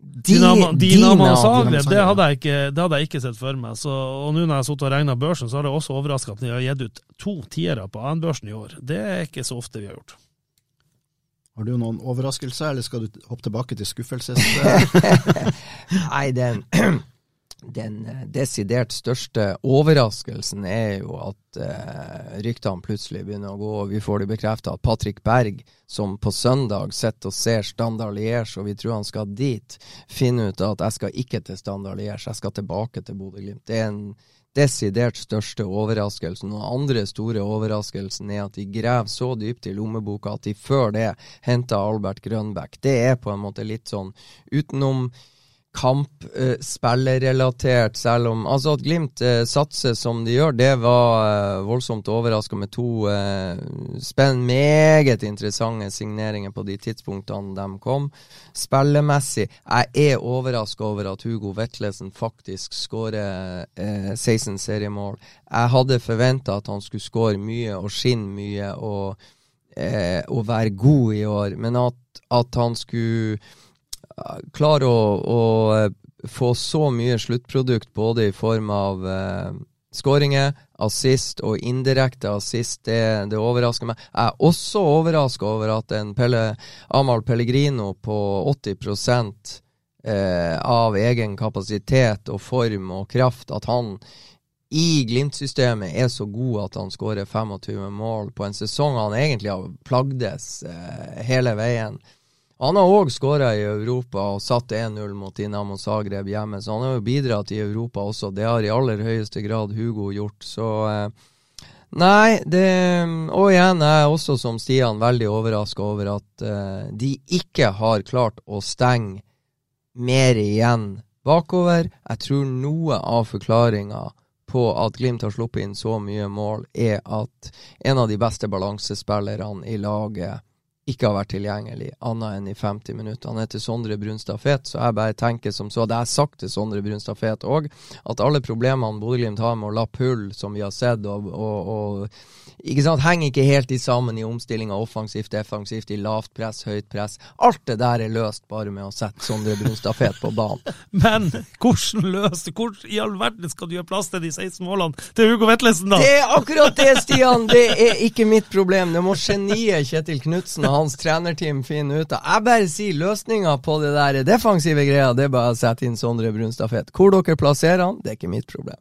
Dinamo, Dina, Zagreb, det, hadde jeg ikke, det hadde jeg ikke sett for meg. Så, og nå når jeg har sittet og regna børsen, så har det også overraska at de har gitt ut to tiere på AN-børsen i år. Det er ikke så ofte vi har gjort. Har du noen overraskelser, eller skal du hoppe tilbake til skuffelses... Nei, den, den eh, desidert største overraskelsen er jo at uh, ryktene plutselig begynner å gå, og vi får det bekrefta at Patrick Berg, som på søndag sitter og ser Standard Liège, og vi tror han skal dit, finner ut at jeg skal ikke til Standard Liège, jeg skal tilbake til Bodø-Glimt. Det er en desidert største overraskelsen. Og andre store overraskelsen er at de graver så dypt i lommeboka at de før det henta Albert Grønbæk. Det er på en måte litt sånn utenom kampspillerrelatert, uh, selv om Altså at Glimt uh, satser som de gjør, det var uh, voldsomt overraska med to uh, spenn, meget interessante signeringer på de tidspunktene de kom. Spillemessig, jeg er overraska over at Hugo Vetlesen faktisk skårer 16 seriemål. Jeg hadde forventa at han skulle skåre mye og skinne mye og, og være god i år, men at, at han skulle klare å, å, eh, få så mye sluttprodukt både i form av eh, skåringer, assist og indirekte assist, det, det, overrasker meg. Jeg er også overraska over at en Pelle, Amahl Pellegrino på 80 eh, av egen kapasitet og form og kraft at han i Glimt-systemet er så god at han skårer 25 mål på en sesong han egentlig har plagdes eh, hele veien. Han har òg skåra i Europa og satt 1-0 mot Dinamo Zagreb hjemme, så han har jo bidratt i Europa også. Det har i aller høyeste grad Hugo gjort, så eh, Nei, det Og igjen er jeg også, som Stian, veldig overraska over at eh, de ikke har klart å stenge mer igjen bakover. Jeg tror noe av forklaringa på at Glimt har sluppet inn så mye mål, er at en av de beste balansespillerne i laget ikke har vært tilgjengelig annet enn i 50 minutter. Han heter Sondre Brunstad Fet, så jeg bare tenker som så. Det har jeg sagt til Sondre Brunstad Fet òg, at alle problemene Bodø-Glimt har med å lappe hull, som vi har sett, og, og, og ikke sant, henger ikke helt i sammen i omstillinga offensivt, defensivt, i lavt press, høyt press. Alt det der er løst bare med å sette Sondre Brunstad Fet på banen. Men hvordan løst Hvor i all verden skal du gjøre plass til de 16 målene til Hugo Vetlesen, da? Det er akkurat det, Stian! Det er ikke mitt problem. Det må geniet Kjetil Knutsen og hans trenerteam finner ut av. Jeg bare sier løsninga på det der defensive greia, det er bare å sette inn Sondre Brunstafet. Hvor dere plasserer han, det er ikke mitt problem.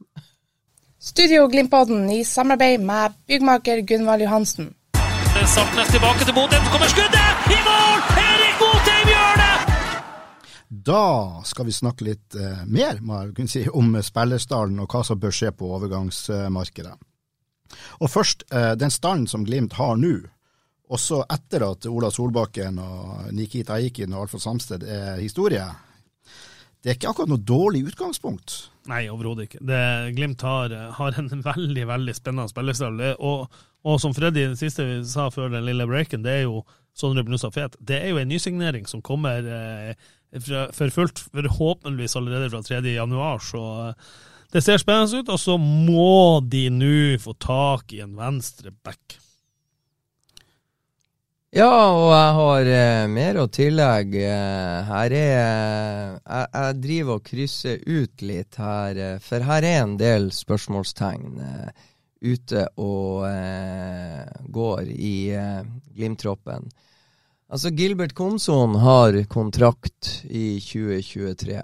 Studio Glimpodden i samarbeid med byggmaker Gunvald Johansen. Sartnes tilbake til Bodø, så kommer skuddet! I mål! Erik Botheim gjør det! Da skal vi snakke litt eh, mer si, om spillerstallen og hva som bør skje på overgangsmarkedet. Og først, eh, den stallen som Glimt har nå, også etter at Ola Solbakken og Nikita Aikin og Alfred Samsted er historie, det er ikke akkurat noe dårlig utgangspunkt. Nei, overhodet ikke. Det, Glimt har, har, en veldig veldig spennende spillerstall. Og, og, som Freddy den siste vi sa før den lille breaken, det er jo Sondre Bnussa Fet. Det er jo en nysignering som kommer eh, for fullt, forhåpentligvis allerede fra 3. januar. Så eh, det ser spennende ut. Og så må de nå få tak i en venstre back. Ja, og jeg har eh, mer å tillegge. Eh, her er jeg, jeg, driver og krysser ut litt her, eh, for her er en del spørsmålstegn eh, ute og eh, går i eh, Glimt-troppen. Altså, Gilbert Komson har kontrakt i 2023.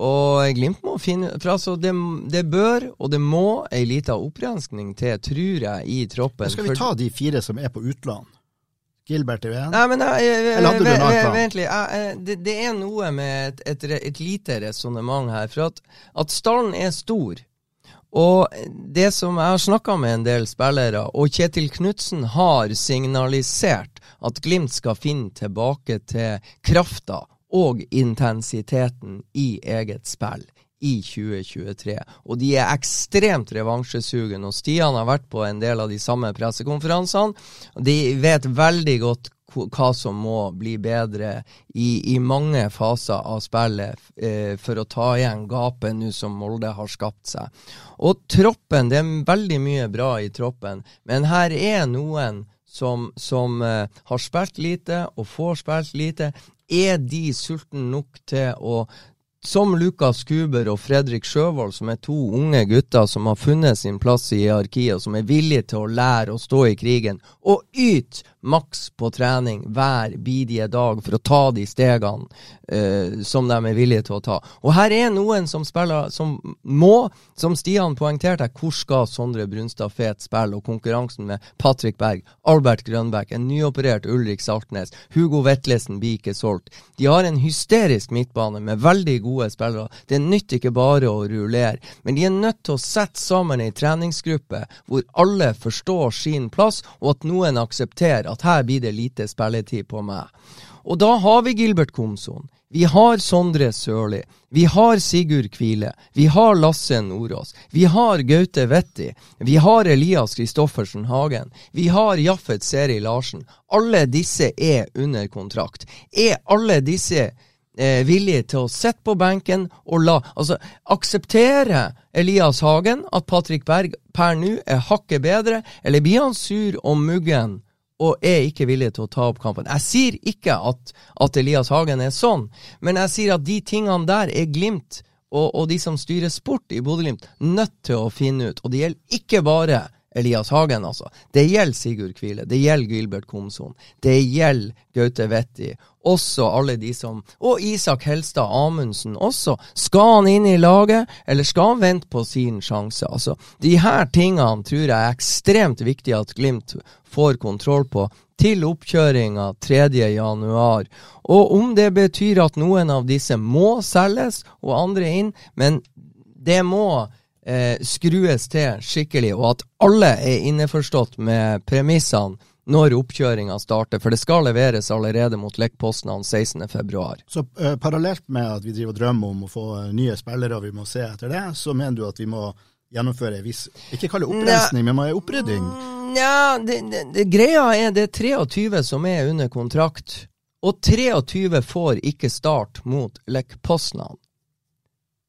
Og Glimt må finne For altså, det, det bør og det må ei lita opprenskning til, tror jeg, i troppen. Men skal vi ta de fire som er på utland? Gilbert er uenig? Nei, men Eller hadde du en annen plan? Vent litt. Det, det, er noe med et, et, et lite resonnement her. For at, at stallen er stor. Og det som jeg har snakka med en del spillere, og Kjetil Knutsen har signalisert at Glimt skal finne tilbake til krafta og intensiteten i eget spill i 2023. Og de er ekstremt revansjesugne. Og Stian har vært på en del av de samme pressekonferansene. De vet veldig godt hva som må bli bedre i, i mange faser av spillet eh, for å ta igjen gapet nå som Molde har skapt seg. Og troppen, det er veldig mye bra i troppen, men her er noen som, som eh, har spilt lite og får spilt lite. Er de sultne nok til å som Lukas Kuber og Fredrik Sjøvold, som er to unge gutter som har funnet sin plass i hierarkiet, og som er villige til å lære å stå i krigen, og yte maks på trening hver bidige dag for å ta de stegene uh, som de er villige til å ta. Og her er noen som spiller som må, som Stian poengterte, hvor skal Sondre Brunstad Fet spille? Og konkurransen med Patrick Berg, Albert Grønbæk, en nyoperert Ulrik Saltnes, Hugo Vetlesen blir ikke solgt. De har en hysterisk midtbane med veldig gode spillere. Det nytter ikke bare å rullere, men de er nødt til å sette sammen ei treningsgruppe hvor alle forstår sin plass, og at noen aksepterer at her blir det lite spilletid på meg. Og da har vi Gilbert Komson. Vi har Sondre Sørli. Vi har Sigurd Kvile. Vi har Lasse Nordås. Vi har Gaute Vetti. Vi har Elias Kristoffersen Hagen. Vi har Jaffet Seri Larsen. Alle disse er under kontrakt. Er alle disse eh, villige til å sitte på benken og la Altså akseptere Elias Hagen, at Patrick Berg per nå er hakket bedre, eller blir han sur og muggen? Og er ikke villig til å ta opp kampen. Jeg sier ikke at, at Elias Hagen er sånn, men jeg sier at de tingene der er Glimt og, og de som styrer sport i Bodø-Glimt, nødt til å finne ut. Og det gjelder ikke bare Elias Hagen, altså. Det gjelder Sigurd Kvile, det gjelder Gilbert Komson, det gjelder Gaute Vetti, også alle de som Og Isak Helstad Amundsen også. Skal han inn i laget, eller skal han vente på sin sjanse? Altså, de her tingene tror jeg er ekstremt viktig at Glimt får kontroll på til oppkjøringa 3.1. Og om det betyr at noen av disse må selges, og andre inn, men det må eh, skrues til skikkelig, og at alle er innforstått med premissene når oppkjøringa starter, for det skal leveres allerede mot Lekposten 16.2. Så uh, parallelt med at vi driver og drømmer om å få nye spillere, og vi må se etter det, så mener du at vi må gjennomføre en viss Ikke kalle det opprensning, men en opprydding? Nja, greia er det er 23 som er under kontrakt, og 23 får ikke start mot Lekposten.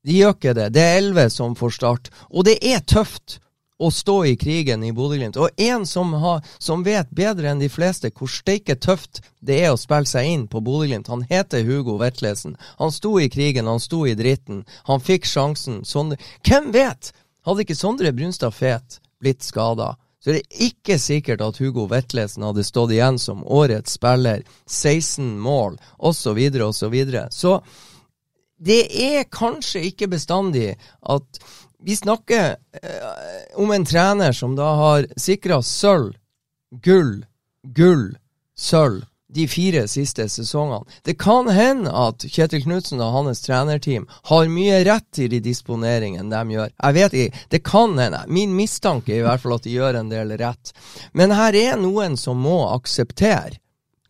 De gjør ikke det. Det er elleve som får start. Og det er tøft å stå i krigen i Bodø-Glimt. Og en som, har, som, vet bedre enn de fleste hvor steike tøft det er å spille seg inn på Bodø-Glimt, han heter Hugo Vetlesen. Han sto i krigen, han sto i dritten. Han fikk sjansen. Sondre Hvem vet? Hadde ikke Sondre Brunstad Fet blitt skada, så det er det ikke sikkert at Hugo Vetlesen hadde stått igjen som årets spiller. 16 mål, osv., osv. Så, videre. så det er kanskje ikke bestandig at vi snakker eh, om en trener som da har sikra sølv, gull, gull, sølv de fire siste sesongene. Det kan hende at Kjetil Knutsen og hans trenerteam har mye rett i de disponeringene de gjør. Jeg vet ikke, det kan hende. Min mistanke er i hvert fall at de gjør en del rett. Men her er noen som må akseptere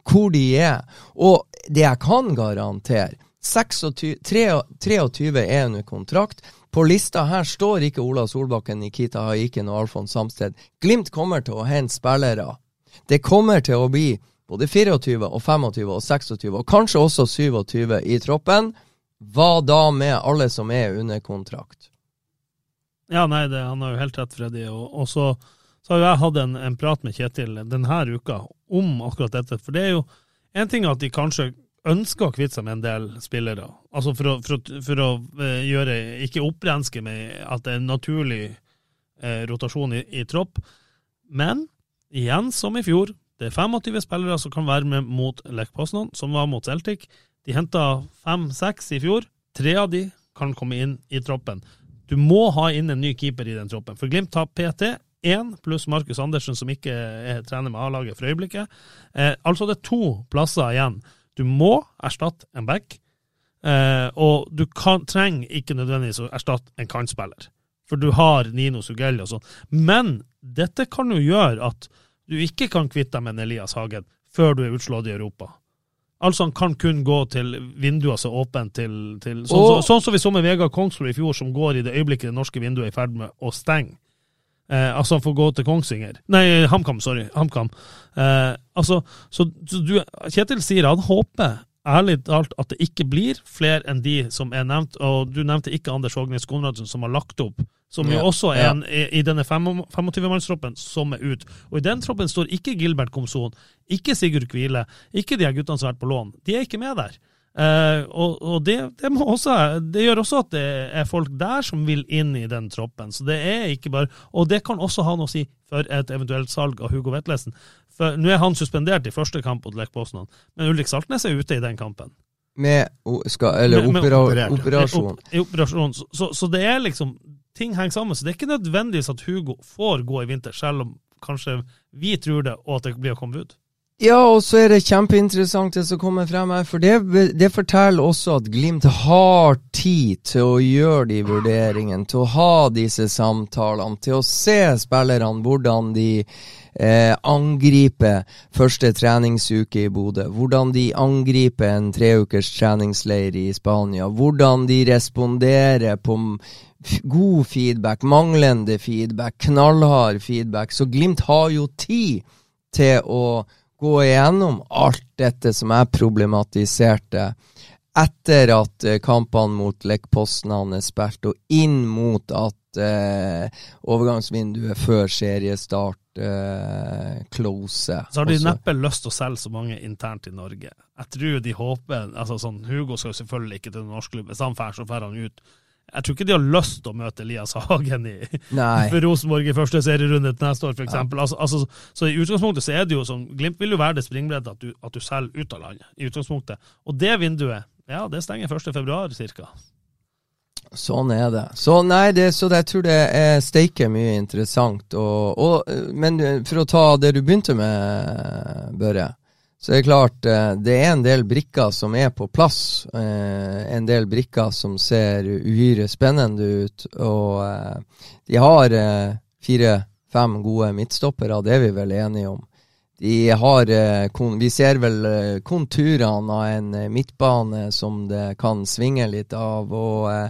hvor de er. Og det jeg kan garantere, 26, 23 er under kontrakt. På lista her står ikke Ola Solbakken, Nikita Haiken og Alfons Samsted. Glimt kommer til å hente spillere. Det kommer til å bli både 24 og 25 og 26, og kanskje også 27 i troppen. Hva da med alle som er under kontrakt? Ja, nei, det, han har jo helt rett, Freddy. Og, og så, så, har jeg hatt en, en, prat med Kjetil denne uka om akkurat dette. For det er jo en ting at de kanskje ønsker å kvitte seg med en del spillere. Altså for å, for å, for å uh, gjøre Ikke opprenske med at det er en naturlig eh, rotasjon i, i, tropp. Men igjen, som i fjor, det er 25 spillere som kan være med mot Lech Poznan, som var mot Celtic. De henta fem-seks i fjor. Tre av de kan komme inn i troppen. Du må ha inn en ny keeper i den troppen. For Glimt har PT én pluss Markus Andersen, som ikke er trener med A-laget for øyeblikket. Eh, altså det er to plasser igjen. Du må erstatte en back, eh, og du kan, trenger ikke nødvendigvis å erstatte en kantspiller. For du har Nino Sugelli og sånn. Men dette kan jo gjøre at du ikke kan kvitte deg med en Elias Hagen før du er utslått i Europa. Altså Han kan kun gå til vinduer som er åpne til, til sånn, så, sånn, som vi så med Vegard Kongsrud i fjor, som går i det øyeblikket det norske vinduet er i ferd med å stenge. Eh, altså han får gå til Kongsvinger. Nei, HamKam, sorry. HamKam. Eh, altså, så, så du, Kjetil sier han håper ærlig talt at det ikke blir flere enn de som er nevnt. Og du nevnte ikke Anders Hågnes Konradsen, som har lagt opp. Som jo også er en, i, i denne 25-mannstroppen som er ut. Og i den troppen står ikke Gilbert Komson, ikke Sigurd Kvile, ikke de guttene som har vært på lån. De er ikke med der. Uh, og, og det, det, også, det, gjør også at det er folk der som vil inn i den troppen. Så det er ikke bare Og det kan også ha noe å si for et eventuelt salg av Hugo Vetlesen. For Nå er han suspendert i første kamp mot Lech Poznan, men Ulrik Saltnes er ute i den kampen. Med, skal, eller med, med opera, operasjon. I, operasjon. Så, så, så, det er liksom Ting henger sammen. Så det er ikke nødvendigvis at Hugo får gå i vinter, selv om kanskje vi tror det, og at det blir å komme ut. Ja, og så er det kjempeinteressant det som kommer frem her, for det, det, forteller også at Glimt har tid til å gjøre de vurderingene, til å ha disse samtalene, til å se spillerne hvordan de eh, angriper første treningsuke i Bodø, hvordan de angriper en treukers treningsleir i Spania, hvordan de responderer på god feedback, manglende feedback, knallhard feedback. Så Glimt har jo tid til å gå igjennom alt dette som jeg problematiserte etter at eh, kampene mot Lekposten er spilt, og inn mot at eh, overgangsvinduet før seriestart eh, closer. Så har de neppe lyst til å selge så mange internt i Norge. Jeg tror de håper altså sånn, Hugo skal selvfølgelig ikke til norsk klubb. Hvis han drar, så drar han ut jeg tror ikke de har lyst til å møte Elias Hagen i, for Rosenborg i første serierunde til neste år, f.eks. Ja. Altså, altså, så i utgangspunktet så er det jo sånn Glimt vil jo være det springbrettet at, du, at du selger ut av landet. i utgangspunktet. Og det vinduet, ja, det stenger 1.2. ca. Sånn er det. Så nei, det, så jeg tror det er steike mye interessant. Og, og, men for å ta det du begynte med, Børre. Så det er klart, eh, det er en del brikker som er på plass. Eh, en del brikker som ser uhyre spennende ut. Og eh, de har fire-fem gode midtstoppere, det er vi vel enige om. De har Vi ser vel konturene av en midtbane som det kan svinge litt av. og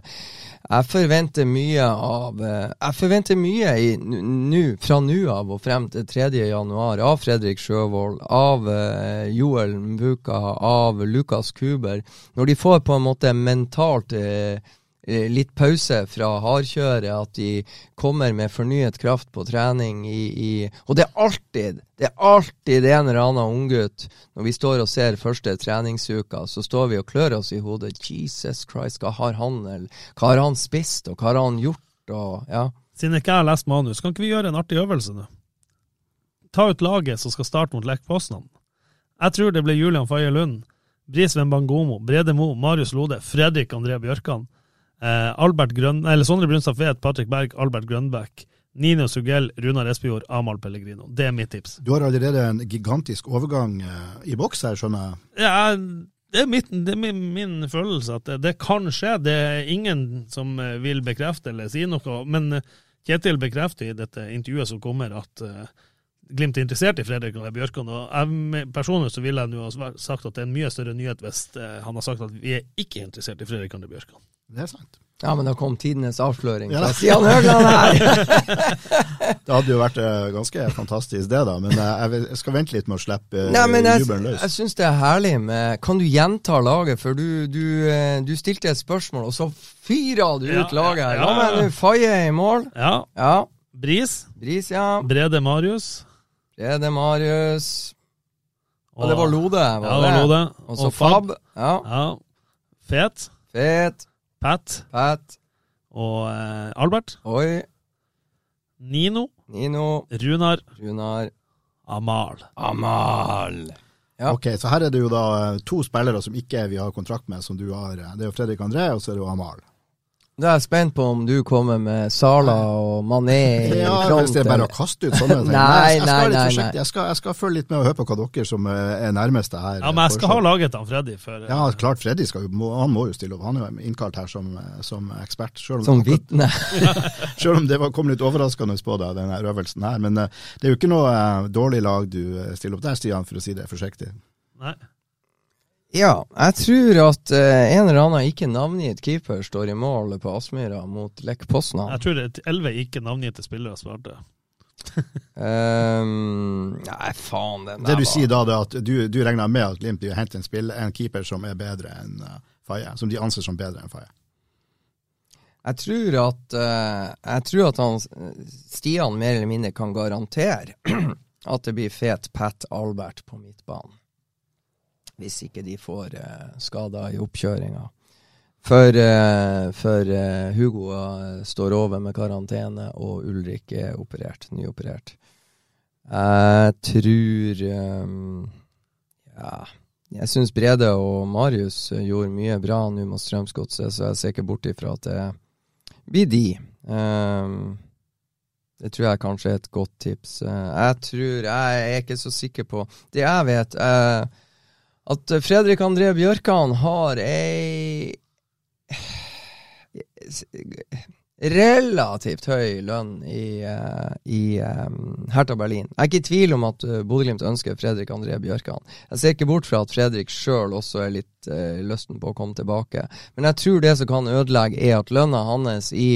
jeg forventer mye av eh, Jeg forventer mye i, nu, fra nå av og frem til 3. januar av Fredrik Sjøvold, av uh, Joel Mbuka, av Lukas Kuber. Når de får på en måte mentalt Eh, litt pause fra hardkjøret, at de kommer med fornyet kraft på trening i, i, Og det er alltid det er alltid en eller annen unggutt Når vi står og ser første treningsuka, så står vi og klør oss i hodet. Jesus Christ, hva har han eller, hva har han spist, og hva har han gjort? Og, ja. Siden ikke jeg har lest manus, kan ikke vi gjøre en artig øvelse nå? Ta ut laget som skal starte mot Lech Poznan. Jeg tror det blir Julian Faye Lund, Bris Wembangomo, Brede Mo, Marius Lode, Fredrik André Bjørkan. Eh, Albert Grøn, eller Sondre Brunstad Fet, Patrick Berg, Albert Grønbæk, Nino Sugell, Runar Espejord, Amahl Pellegrino. Det er mitt tips. Du har allerede en gigantisk overgang eh, i boks her, skjønner jeg? Ja, det er, mitt, det er min, min, følelse at det, det, kan skje. Det er ingen som eh, vil bekrefte eller si noe. Men Kjetil bekrefter i dette intervjuet som kommer, at Glimt er interessert i Fredrik og Bjørkan. og jeg, Personlig så ville jeg nå ha sagt at det er en mye større nyhet hvis uh, han har sagt at vi er ikke interessert i Fredrik og Bjørkan. Det er sant. Ja, men da kom tidenes avsløring fra ja. Stian Høgland her! det hadde jo vært uh, ganske fantastisk, det, da. Men uh, jeg skal vente litt med å slippe Nei, men jeg, jubelen løs. Jeg syns det er herlig med Kan du gjenta laget? For du, du, du stilte et spørsmål, og så fyra du ja, ut laget her. Ja, ja, ja. nå Faye i mål. Ja. ja. Bris. Bris, ja. Brede Marius. Brede Marius. Og, og det var Lode, var ja, det? var Lode. Og så Fab. Ja. ja. Fet. Fet. Pat. Pat. Og eh, Albert. Oi. Nino. Nino. Runar. Runar. Amal. Amal. Ja. Ok, Så her er det jo da eh, to spillere som ikke vi har kontrakt med, som du har. Eh, det er jo Fredrik André, og så er det jo Amal. Da er jeg spent på om du kommer med Sala og Mané i ja, front. Hvis det er bare å kaste ut sånne ting. nei, nei, nei, nei, nei. Jeg, skal, jeg skal følge litt med og høre på hva dere som er nærmeste her Ja, Men jeg skal ha laget han Freddy før Ja, klart Freddy skal han må jo stille opp. Han er jo innkalt her som, som ekspert. Selv om, som vitne. selv om det var, kom litt overraskende på deg, denne øvelsen her. Men det er jo ikke noe dårlig lag du stiller opp der, Stian, for å si det forsiktig. Nei. Ja, jeg tror at uh, en eller annen ikke navngitt keeper står i mål på Aspmyra mot Lech Poznan. Jeg tror det er elleve ikke navngitte spillere svarte. um, nei, faen den Det du var... sier da, er at du, du regner med at Glimt vil hente en, spill, en keeper som er bedre enn uh, Faye? Som de anser som bedre enn Faye? Jeg tror at, uh, jeg tror at han, Stian mer eller mindre kan garantere at det blir fet Pat Albert på midtbanen hvis ikke de får uh, skader i oppkjøringa. For, uh, for uh, Hugo står over med karantene, og Ulrik er operert, nyoperert. Jeg tror Ja. Jeg syns Brede og Marius gjorde mye bra nå mot Strømsgodset, så jeg ser ikke bort ifra at det blir de. Um, det tror jeg kanskje er et godt tips. jeg tror Jeg er ikke så sikker på Det jeg vet uh, at Fredrik André Bjørkan har ei relativt høy lønn i, uh, i um, Hertha Berlin. Jeg er ikke i tvil om at uh, Bodø-Glimt ønsker Fredrik André Bjørkan. Jeg ser ikke bort fra at Fredrik sjøl også er litt uh, lysten på å komme tilbake. Men jeg tror det som kan ødelegge, er at lønna hans i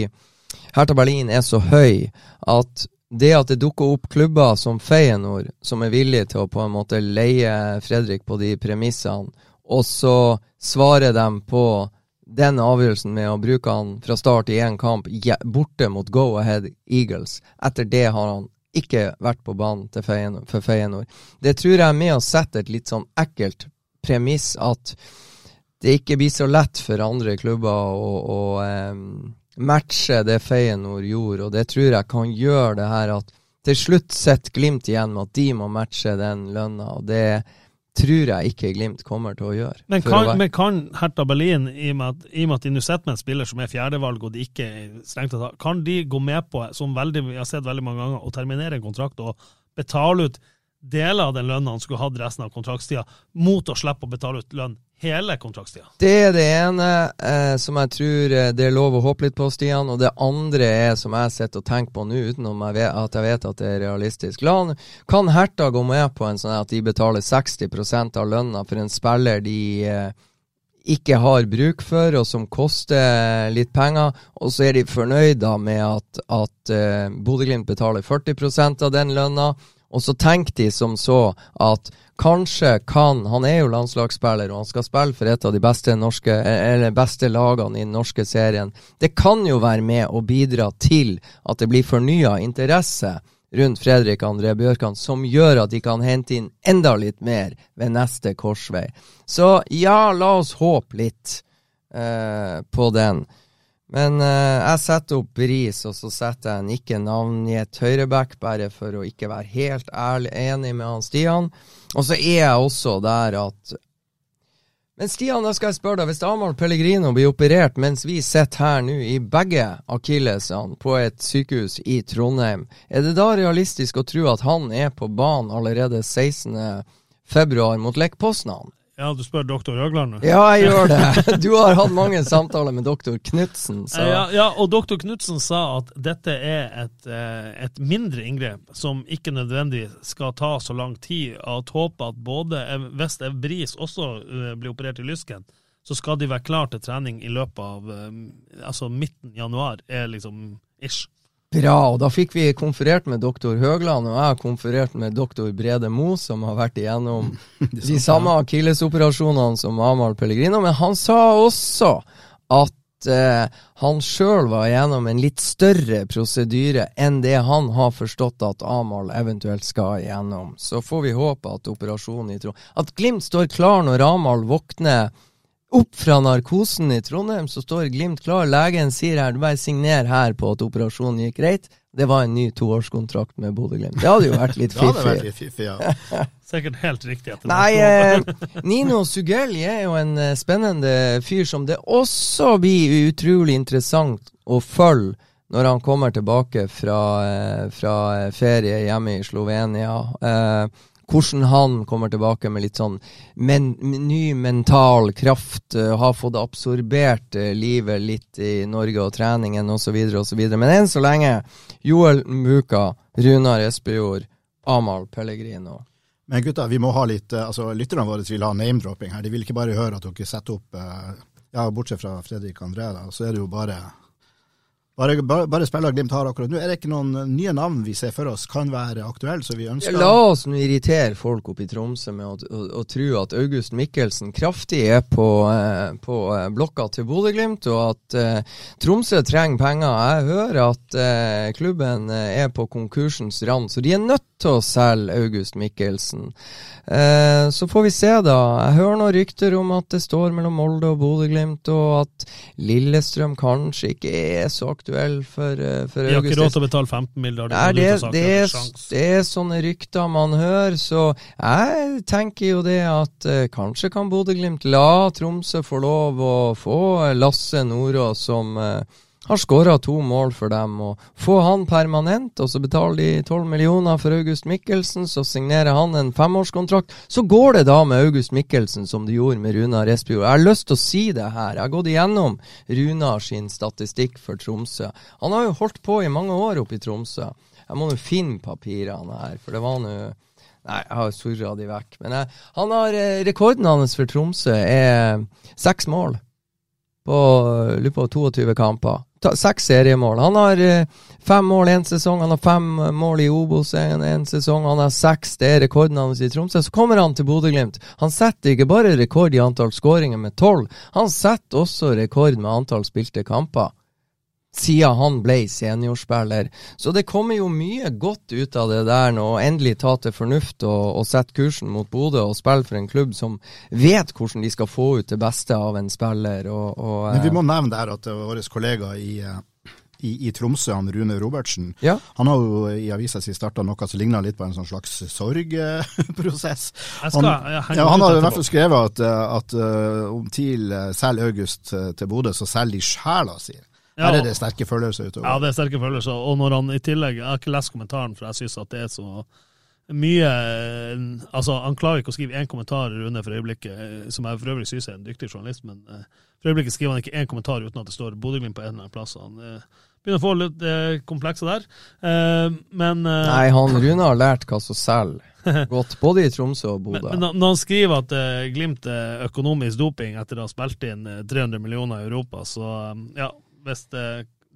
Hertha Berlin er så høy at det at det dukker opp klubber som Feyenoord, som er villige til å på en måte leie Fredrik på de premissene, og så svarer de på den avgjørelsen med å bruke han fra start i én kamp borte mot Go Ahead Eagles. Etter det har han ikke vært på banen Feyenoord, for Feyenoord. Det tror jeg er med å sette et litt sånn ekkelt premiss at det ikke blir så lett for andre klubber å, å um, matche det Feyenoord gjorde, og det tror jeg kan gjøre det her at til slutt sitter Glimt igjen med at de må matche den lønna, og det tror jeg ikke Glimt kommer til å gjøre. Men kan, men kan Hertha Berlin, i og med at, i og med at de nå sitter med en spiller som er fjerdevalg, og de ikke strengt tatt Kan de gå med på, som veldig, jeg har sett veldig mange ganger, å terminere en kontrakt og betale ut deler av den lønna han skulle hatt resten av kontraktstida, mot å slippe å betale ut lønn hele kontraktstida? Det er det ene eh, som jeg tror eh, det er lov å håpe litt på, Stian. Og det andre er som jeg sitter og tenker på nå, uten at jeg vet at det er realistisk. La kan Herta gå med på en sånn at de betaler 60% av lønna for en spiller de eh, ikke har bruk for, og som koster litt penger, og så er de fornøyda med at, at uh, Bodø-Glimt betaler 40% av den lønna. Og så tenker de som så at Kanskje kan Han er jo landslagsspiller, og han skal spille for et av de beste, norske, beste lagene i den norske serien. Det kan jo være med å bidra til at det blir fornya interesse rundt Fredrik André Bjørkan, som gjør at de kan hente inn enda litt mer ved neste korsvei. Så ja, la oss håpe litt eh, på den. Men uh, jeg setter opp Bris, og så setter jeg en ikke navngitt høyreback, bare for å ikke være helt ærlig enig med han Stian. Og så er jeg også der at Men Stian, da skal jeg spørre deg, hvis Amahl Pellegrino blir operert mens vi sitter her nå i begge akillesene på et sykehus i Trondheim, er det da realistisk å tro at han er på banen allerede 16.2 mot Lech Poznan? Ja, du spør doktor Jøgland nå? Ja, jeg gjør det. Du har hatt mange samtaler med doktor Knutsen. Ja, ja, og doktor Knutsen sa at dette er et, eh, et, mindre inngrep som ikke nødvendig skal ta så lang tid. At håpet at både hvis Evbris også eh, blir operert i lysken, så skal de være klar til trening i løpet av eh, altså midten januar, er liksom ish. Bra. Og da fikk vi konferert med doktor Høgland, og jeg har konferert med doktor Brede Mo, som har vært igjennom de samme akillesoperasjonene som Amahl Pellegrino. Men han sa også at eh, han sjøl var igjennom en litt større prosedyre enn det han har forstått at Amahl eventuelt skal igjennom. Så får vi håpe at operasjonen i Trond At Glimt står klar når Amahl våkner opp fra narkosen i Trondheim, så står Glimt klar. Legen sier her, du bare signer her på at operasjonen gikk greit. Det var en ny toårskontrakt med Bodø-Glimt. Det hadde jo vært litt fiffig. det hadde vært litt fiffig, ja. Sikkert helt riktig. Nei, eh, Nino Sugelli er jo en eh, spennende fyr som det også blir utrolig interessant å følge når han kommer tilbake fra, eh, fra ferie hjemme i Slovenia. Eh, hvordan han kommer tilbake med litt sånn men, ny mental kraft, uh, har fått absorbert uh, livet litt i Norge og treningen osv. osv. Men enn så lenge Joel Muka, Runar Espejord, Amahl Pellegrino. Men gutta, vi må ha litt, uh, altså lytterne våre vil ha name-dropping her. De vil ikke bare høre at dere setter opp ja, Bortsett fra Fredrik André, da, så er det jo bare bare, bare, bare spiller Glimt har akkurat nå. Er det ikke noen nye navn vi ser for oss kan være aktuelle, så vi ønsker La oss nå irritere folk oppe i Tromsø med å, å, å tro at August Mikkelsen kraftig er på, eh, på eh, blokka til Bodø-Glimt, og at eh, Tromsø trenger penger. Jeg hører at eh, klubben eh, er på konkursens rand, så de er nødt til å selge August Mikkelsen. Eh, så får vi se, da. Jeg hører noen rykter om at det står mellom Molde og Bodø-Glimt, og at Lillestrøm kanskje ikke er så aktuell for, for Augustin. De har ikke råd til å betale 15 milliarder? Nei, det, det, er, det, er, sånne rykter man hører, så jeg tenker jo det at eh, kanskje kan Bodø-Glimt la Tromsø få lov å få Lasse Nordås som uh, har skåra to mål for dem. og Få han permanent, og så betaler de 12 millioner for August Mikkelsen. Så signerer han en femårskontrakt. Så går det da med August Mikkelsen som det gjorde med Runar Espejord. Jeg har lyst til å si det her. Jeg har gått igjennom Runar sin statistikk for Tromsø. Han har jo holdt på i mange år oppe i Tromsø. Jeg må nå finne papirene her, for det var nå Nei, jeg har surra de vekk. Men jeg, han har, eh, rekorden hans for Tromsø er seks mål på, på 22 kamper seks seriemål. Han har eh, fem mål én sesong, han har fem mål i Obos en sesong, han har seks, det er rekorden hans i Tromsø. Så kommer han til Bodø-Glimt. Han setter ikke bare rekord i antall skåringer med tolv, han setter også rekord med antall spilte kamper. Siden han ble seniorspiller. Så det kommer jo mye godt ut av det der nå, endelig ta til fornuft og, og sette kursen mot Bodø og spille for en klubb som vet hvordan de skal få ut det beste av en spiller. Og, og, Men vi må nevne der at vår kollega i i, i, Tromsø, han Rune Robertsen. Ja. Han har jo i avisa si starta noe som ligner litt på en sånn slags sorgprosess. Han, ja, han har i hvert fall skrevet at, at om TIL selger August til Bodø, så selger de sjela si. Ja, Her er det sterke følelser utover. Ja, det er sterke følelser. Og når han i tillegg Jeg har ikke lest kommentaren, for jeg syns at det er så mye Altså, han klarer ikke å skrive én kommentar, Rune, for øyeblikket, som jeg for øvrig syns er en dyktig journalist, men uh, for øyeblikket skriver han ikke én kommentar uten at det står Bodø-Glimt på en eller annen plass. Han uh, begynner å få litt uh, komplekser der, men Nei, han Rune har lært hva som selger godt, både i Tromsø og Bodø. Men, men, når han skriver at Glimt er økonomisk doping etter å ha spilt inn 300 millioner i Europa, så ja, hvis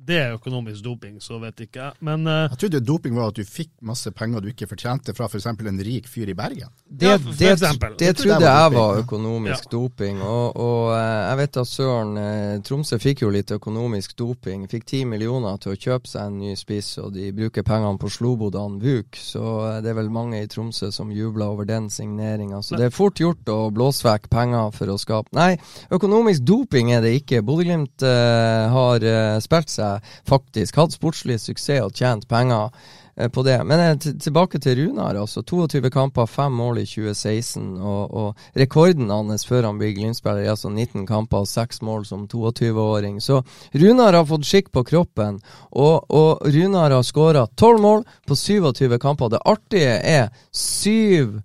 det, er økonomisk doping, så vet ikke jeg. Men uh, Jeg trodde doping var at du fikk masse penger du ikke fortjente fra f.eks. For en rik fyr i Bergen. Det, ja, det, det, det trodde jeg var økonomisk ja. doping. Og, og, eh, jeg vet at Søren eh, Tromsø fikk jo litt økonomisk doping. Fikk ti millioner til å kjøpe seg en ny spiss, og de bruker pengene på Slobodan Vuk. Så det er vel mange i Tromsø som jubler over den signeringa. Så det er fort gjort å blåse vekk penger for å skape Nei, økonomisk doping er det ikke. Bodø-Glimt uh, har uh, spilt seg faktisk hatt sportslig suksess og tjent penger eh, på det. Men eh, tilbake til Runar. altså 22 kamper, 5 mål i 2016. Og, og rekorden hans før han blir Glimt-spiller er altså 19 kamper og 6 mål som 22-åring. Så Runar har fått skikk på kroppen, og, og Runar har skåra 12 mål på 27 kamper. Det artige er syv,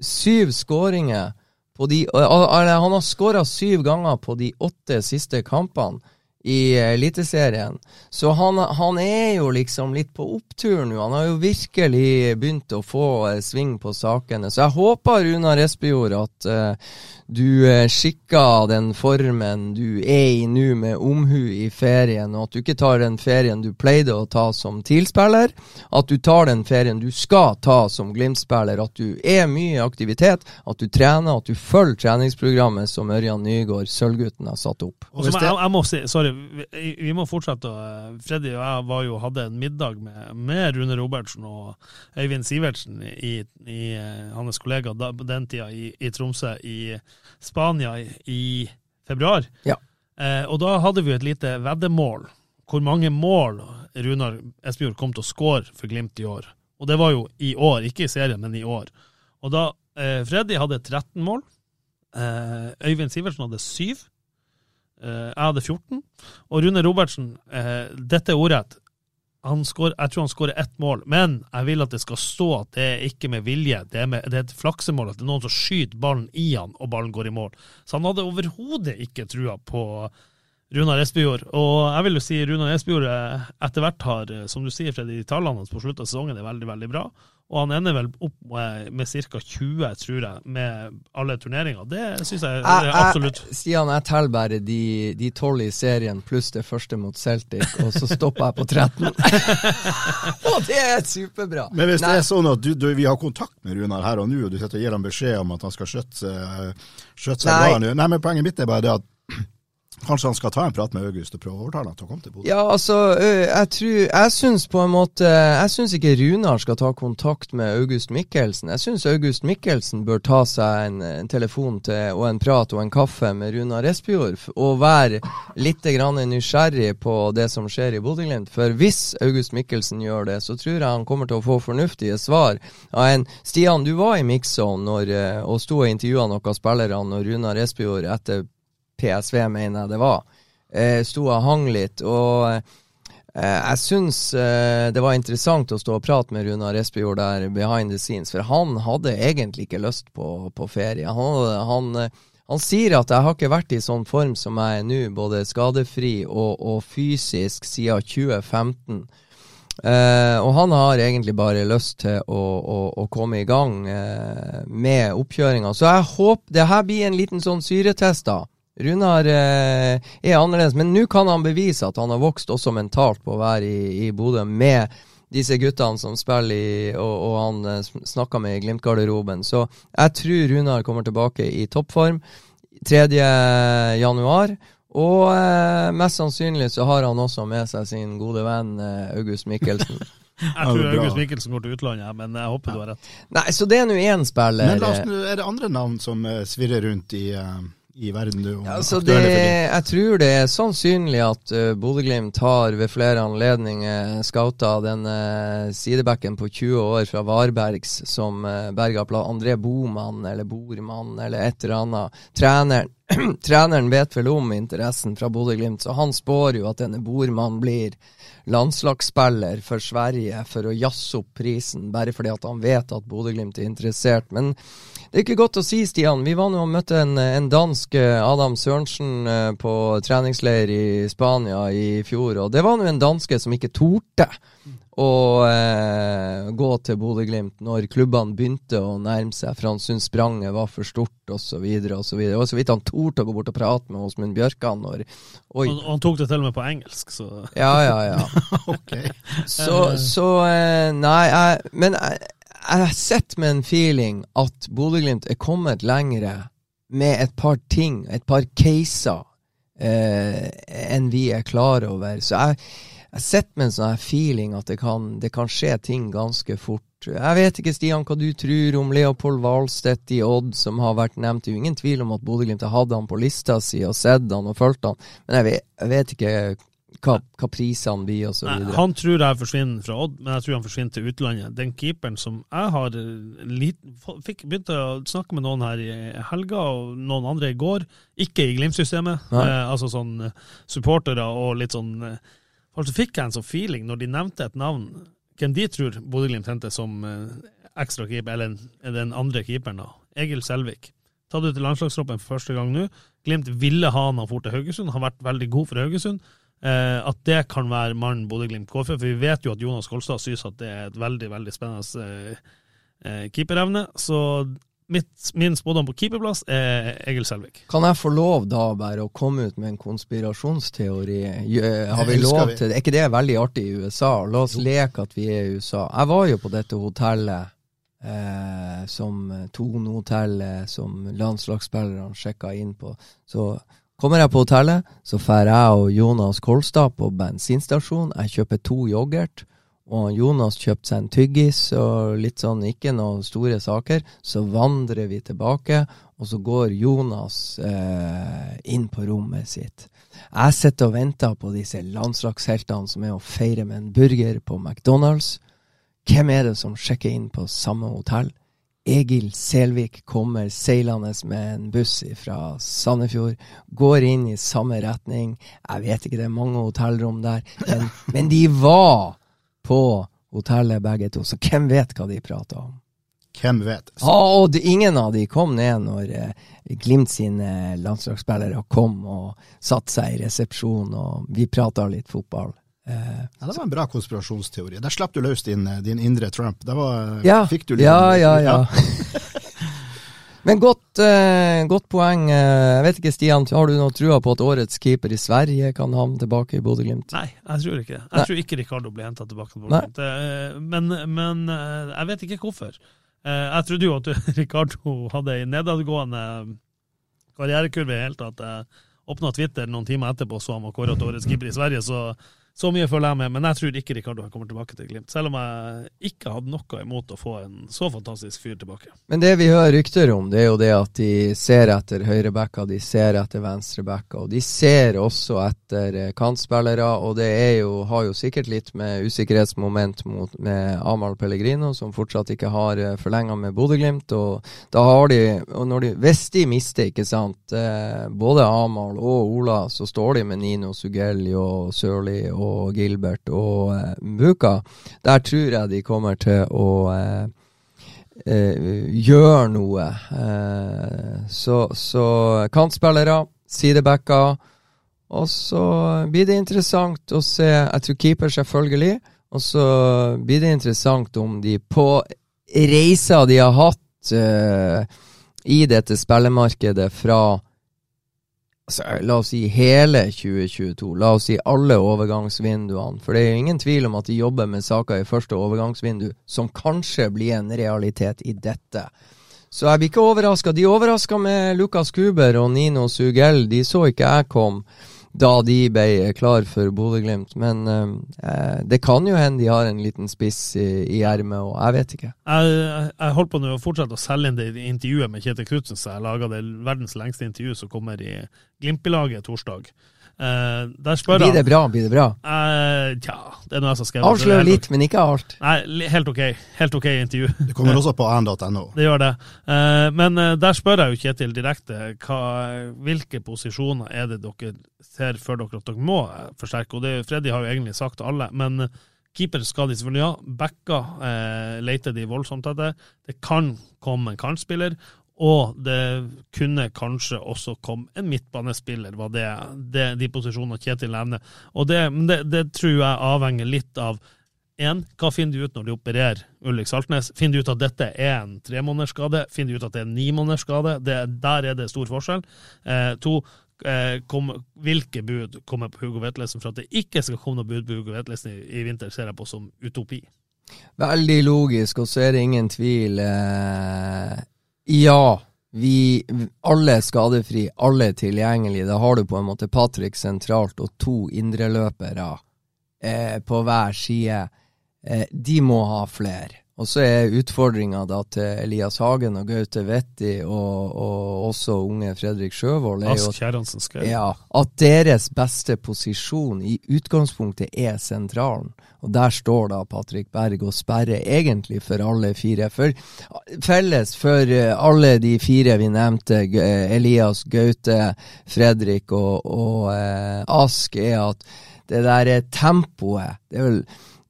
syv skåringer på de, Han har skåra syv ganger på de åtte siste kampene i Eliteserien. Så han, han, er jo liksom litt på opptur nå. Han har jo virkelig begynt å få eh, sving på sakene. Så jeg håper, Runar Espejord, at uh, du uh, skikker den formen du er i nå, med omhu i ferien, og at du ikke tar den ferien du pleide å ta som TIL-spiller. At du tar den ferien du skal ta som Glimt-spiller. At du er mye i aktivitet, at du trener, at du følger treningsprogrammet som Ørjan Nygaard, Sølvgutten, har satt opp. Og jeg, jeg må si, sorry vi, vi, må fortsette. Freddy og jeg var jo, hadde en middag med, med Rune Robertsen og Øyvind Sivertsen, i, i hans kollega da, på den tida i, i, Tromsø, i Spania, i, februar. Ja. Eh, og da hadde vi et lite veddemål. Hvor mange mål Runar Espejord kom til å skåre for Glimt i år. Og det var jo i år, ikke i serien, men i år. Og da eh, Freddy hadde 13 mål. Eh, Øyvind Sivertsen hadde 7. Eh, jeg hadde 14. Og Rune Robertsen, eh, dette er ordrett. Skår, jeg tror han skårer ett mål, men jeg vil at det skal stå at det er ikke med vilje. Det er, med, det er et flaksemål, at det er noen som skyter ballen i han, og ballen går i mål. Så han hadde overhodet ikke trua på Runar Espejord. Og jeg vil jo si Runar Espejord eh, etter hvert har, som du sier, Freddy, tallene hans på slutten av sesongen er veldig, veldig bra. Og han ender vel opp med, med ca. 20, tror jeg, med alle turneringer. Det syns jeg, jeg absolutt. Jeg, Stian, jeg teller bare de tolv i serien pluss det første mot Celtic, og så stopper jeg på 13. og det er superbra! Men hvis Nei. det er sånn at du, du, vi har kontakt med Runar her og nå, og du sitter og gir ham beskjed om at han skal skjøtte skjøtte seg bra nå Nei, men poenget mitt er bare det at Kanskje han skal ta en prat med August og prøve å overtale ham til å komme til Bodø? Ja, altså, jeg tror Jeg syns på en måte Jeg syns ikke Runar skal ta kontakt med August Mikkelsen. Jeg syns August Mikkelsen bør ta seg en, en, telefon til, og en prat og en kaffe med Runar Espejord, og være litt nysgjerrig på det som skjer i Bodø-Glimt. For hvis August Mikkelsen gjør det, så tror jeg han kommer til å få fornuftige svar av en Stian, du var i mix-zone og sto og intervjua noen av spillerne når Runar Espejord etter PSV, mener jeg det var, eh, sto og hang litt. Og eh, jeg syns eh, det var interessant å stå og prate med Runar Espejord der behind the scenes, for han hadde egentlig ikke lyst på, på ferie. Han, han, han, sier at jeg har ikke vært i sånn form som jeg er nå, både skadefri og, og fysisk, siden 2015. Uh, og han har egentlig bare lyst til å, å, å komme i gang uh, med oppkjøringa. Så jeg håper det her blir en liten sånn syretest, da. Runar eh, er annerledes, men nå kan han bevise at han har vokst også mentalt på å være i, i Bodø med disse guttene som spiller i, og, og han eh, snakka med i Glimt-garderoben. Så jeg tror Runar kommer tilbake i toppform 3. januar. Og eh, mest sannsynlig så har han også med seg sin gode venn eh, August Mikkelsen. Jeg tror August Mikkelsen går til utlandet, men jeg håper du har rett. Nei, så det er nå én spiller. Men la oss, er det andre navn som eh, svirrer rundt i, eh, i verden du, Ja, altså det, jeg tror det er sannsynlig at uh, Bodø-Glimt har ved flere anledninger scouta den uh, sidebacken på 20 år fra Varbergs som uh, berga. André Boman eller Bormann eller et eller annet. Treneren, treneren vet vel om interessen fra Bodø-Glimt, så han spår jo at denne Bormann blir landslagsspiller for Sverige for å jazze opp prisen, bare fordi at han vet at Bodø-Glimt er interessert. Men det er ikke godt å si, Stian. Vi var nå og møtte en, en dansk eh, Adam Sørensen eh, på treningsleir i Spania i fjor, og det var nå en danske som ikke torde å eh, gå til Bodø-Glimt når klubbene begynte å nærme seg, for han syntes spranget var for stort osv. Det var så vidt han torde å gå bort og prate med Åsmund Bjørkan når. Og, og han tok det til og med på engelsk, så Ja, ja, ja. Ok. Så, så eh, Nei, jeg, men jeg, jeg sitter med en feeling at Bodø-Glimt er kommet lengre med et par ting, et par caser, eh, enn vi er klar over. Så jeg, jeg sitter med en sånn feeling at det kan, det kan skje ting ganske fort. Jeg vet ikke, Stian, hva du tror om Leopold Hvalstedt i Odd, som har vært nevnt. Det er jo ingen tvil om at Bodø-Glimt har hatt han på lista si og sett han og fulgt han, men jeg vet, jeg vet ikke hva, hva prisene blir så videre. Han tror jeg forsvinner fra Odd, men jeg tror han forsvinner til utlandet. Den keeperen som jeg har eh, fikk, begynte å snakke med noen her i helga, og noen andre i går, ikke i Glimt-systemet, eh, altså sånn eh, supportere og litt sånn eh, Altså fikk jeg en sånn feeling når de nevnte et navn, hvem de tror Bodø-Glimt henter som eh, ekstra keeper, eller en- den andre keeperen, da. Egil Selvik. Tatt ut i landslagstroppen for første gang nå. Glimt ville ha han fort for til Haugesund, har vært veldig god for Haugesund. Eh, at det kan være mannen Bodø-Glimt går for. For vi vet jo at Jonas Kolstad synes at det er et veldig veldig spennende eh, eh, keeperevne. Så mitt, min spådom på keeperplass er Egil Selvik. Kan jeg få lov da bare å komme ut med en konspirasjonsteori? Har vi lov vi. til det? Er ikke det veldig artig i USA? La oss leke at vi er i USA. Jeg var jo på dette hotellet, eh, som Tone-hotellet, som landslagsspillerne sjekka inn på. Så kommer jeg på hotellet, så drar jeg og Jonas Kolstad på bensinstasjon. Jeg kjøper to yoghurt. Og Jonas kjøpte seg en tyggis og litt sånn, ikke noen store saker. Så vandrer vi tilbake, og så går Jonas eh, inn på rommet sitt. Jeg sitter og venter på disse landslagsheltene som er å feire med en burger på McDonald's. Hvem er det som sjekker inn på samme hotell? Egil Selvik kommer seilende med en buss fra Sandefjord, går inn i samme retning. Jeg vet ikke, det er mange hotellrom der, men, men de var på hotellet begge to, så hvem vet hva de prata om? Hvem vet? Ja, og det, ingen av de kom ned når eh, Glimt sine landslagsspillere kom og satte seg i resepsjon, og vi prata litt fotball. Eh, Ja, det var en bra konspirasjonsteori. Der slapp du løs din, eh, din indre Trump. Der var, ja, fikk du litt- ja, ja, ja. Men godt, eh, godt poeng. Jeg vet ikke, Stian, har du noe trua på at årets keeper i Sverige kan havne tilbake i Bodø-Glimt? Nei, jeg tror ikke det. Jeg Nei. tror ikke Ricardo blir henta tilbake. til. Bodø-Glimt. Men, men jeg vet ikke hvorfor. Eh, Jeg trodde jo at Ricardo hadde en nedadgående karrierekurve i det hele tatt. Jeg åpna Twitter noen timer etterpå så han var kåret til årets keeper i Sverige, så så mye følger jeg med. Men jeg tror ikke Ricardo kommer tilbake til Glimt. Selv om jeg ikke hadde noe imot å få en så fantastisk fyr tilbake. Men det vi hører rykter om, det er jo det at de ser etter høyrebacker, de ser etter venstrebacker, og de ser også etter eh, kantspillere, og det er jo, har jo sikkert litt med usikkerhetsmoment mot, med Amahl Pellegrino, som fortsatt ikke har uh, forlenga med Bodø-Glimt, og da har de, og de, hvis de mister, ikke sant, eh, både Amahl og Ola, så står de med Nino Sugelli og Sørli og Gilbert og eh, Mbuka. Der tror jeg de kommer til å eh, eh, gjøre noe. Eh, så, så kantspillere, sidebacker. Og så blir det interessant å se Jeg tror keeper, selvfølgelig. Og så blir det interessant om de på reiser de har hatt eh, i dette spillemarkedet fra altså, La oss si hele 2022. La oss si alle overgangsvinduene. For det er jo ingen tvil om at de jobber med saker i første overgangsvindu som kanskje blir en realitet i dette. Så jeg blir ikke overraska. De overraska med Lukas Kuber og Nino Sugell. De så ikke jeg kom da de ble klar for Bodø-Glimt. Men eh, det kan jo hende de har en liten spiss i ermet, og jeg vet ikke. Jeg, jeg holdt på nå å fortsette å selge inn det intervjuet med Kjetil Knutsen, så jeg laga det verdens lengste intervju som kommer i Glimt-laget torsdag. Uh, blir det bra? Blir det bra? Uh, ja, det er noe jeg som skrev. Avslør litt, men ikke alt. Nei, helt ok. Helt ok intervju. Det kommer også på an.no. Det gjør det. Uh, men der spør jeg jo Kjetil direkte hva, hvilke posisjoner er det dere ser for dere at dere må forsterke. Og det, Freddy har jo egentlig sagt til alle, men keeper skal de selvfølgelig ha. Backer leter de voldsomt etter. Det kan komme en kantspiller. Og det kunne kanskje også komme en midtbanespiller, var det, det de posisjonene Kjetil nevner. Og det, det, det, tror jeg avhenger litt av en, hva finner du ut når de opererer Ulrik Saltnes? Finner du ut at dette er en tremånedersskade? Finner du ut at det er en nimånedersskade? Der er det stor forskjell. Eh, to, eh, kom, hvilke bud kommer på Hugo Vetlesen? For at det ikke skal komme noe bud på Hugo Vetlesen i, i vinter, ser jeg på som utopi. Veldig logisk, og så er det ingen tvil. Eh, ja, vi alle er skadefri, alle er tilgjengelige. Da har du på en måte Patrick sentralt og to indreløpere eh, på hver side. Eh, de må ha flere. Og så er utfordringa da til Elias Hagen og Gaute Vetti og, og også unge Fredrik Sjøvold ja, at deres beste posisjon i utgangspunktet er sentralen. Og der står da Patrick Berg og sperrer egentlig for alle fire. For felles for eh, alle de fire vi nevnte, eh, Elias, Gaute, Fredrik og, og eh, Ask, er at det der tempoet det er vel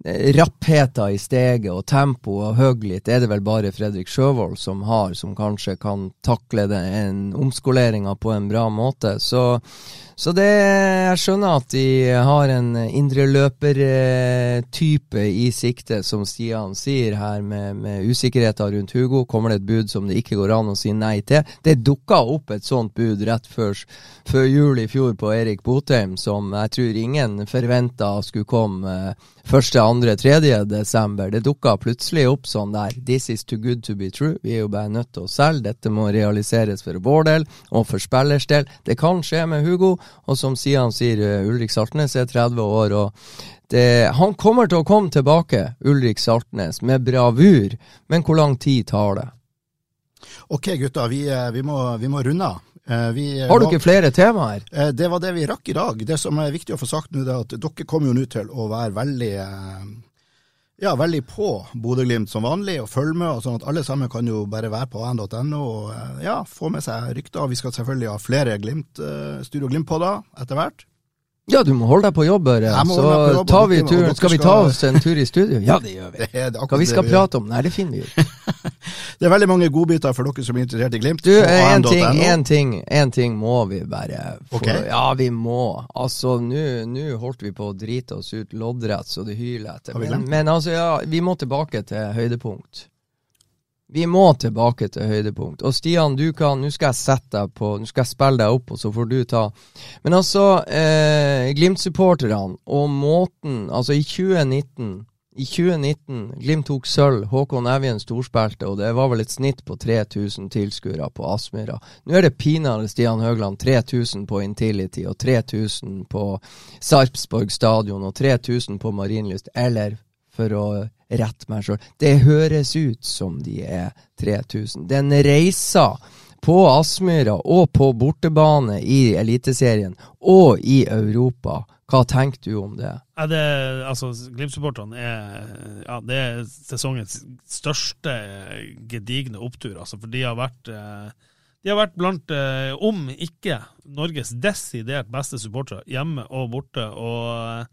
rappheta i steget og tempoet og høglit er det vel bare Fredrik Sjøvold som har, som kanskje kan takle det, en omskoleringa på en bra måte. Så, så det, jeg skjønner at de har en indreløpertype i sikte, som Stian sier her, med, med usikkerheten rundt Hugo. Kommer det et bud som det ikke går an å si nei til? Det dukka opp et sånt bud rett før, før jul i fjor på Erik Botheim, som jeg tror ingen forventa skulle komme første, andre, tredje desember. Det dukka plutselig opp sånn der. This is too good to be true. Vi er jo bare nødt til å selge. Dette må realiseres for vår del og for spillers del. Det kan skje med Hugo, og som Sian sier, eh, Ulrik Saltnes er 30 år. og det, han kommer til å komme tilbake, Ulrik Saltnes, med bravur. Men hvor lang tid tar det? Ok, gutta, vi, eh, vi, vi må runde av. Eh, vi, Har du ikke flere temaer? Det var det vi rakk i dag. Det som er viktig å få sagt nå, er at dere kommer jo nå til å være veldig ja, veldig på Bodø-Glimt som vanlig, og følge med. og sånn at Alle sammen kan jo bare være på n.no og eh, ja, få med seg rykter. Vi skal selvfølgelig ha flere glimt, Studio Glimt-podder etter hvert. Ja, du må holde deg på jobb, Børre. Så tar vi turen. Skal vi ta oss en tur i studio? Ja, det gjør vi. Det Hva vi skal prate om? Nei, det finner vi ut. det er veldig mange godbiter for dere som er interessert i Glimt. Du, en ting, en, ting, en ting må vi bare få. Okay. Ja, vi må. Altså, nå holdt vi på å drite oss ut loddrett så det hyler etter. Men, men altså, ja, vi må tilbake til høydepunkt. Vi må tilbake til høydepunkt. Og Stian, du kan Nå skal jeg sette deg på Nå skal jeg spille deg opp, og så får du ta Men altså, eh, Glimt-supporterne og måten Altså, i 2019 i 2019, Glimt tok sølv, Håkon Evjen storspilte, og det var vel et snitt på 3000 tilskuere på Aspmyra. Nå er det pinadø Stian Høgland 3000 på Intility, og 3000 på Sarpsborg stadion, og 3000 på Marienlyst, eller for å rette meg sjøl. Det høres ut som de er 3000. Den reisa på Aspmyra og på bortebane i Eliteserien og i Europa. Hva tenker du om det? Ja, det altså, Glimt-supporterne er, ja, er sesongens største gedigne opptur. Altså, for de har vært eh, de har vært blant, eh, om ikke Norges desidert beste supportere, hjemme og borte. og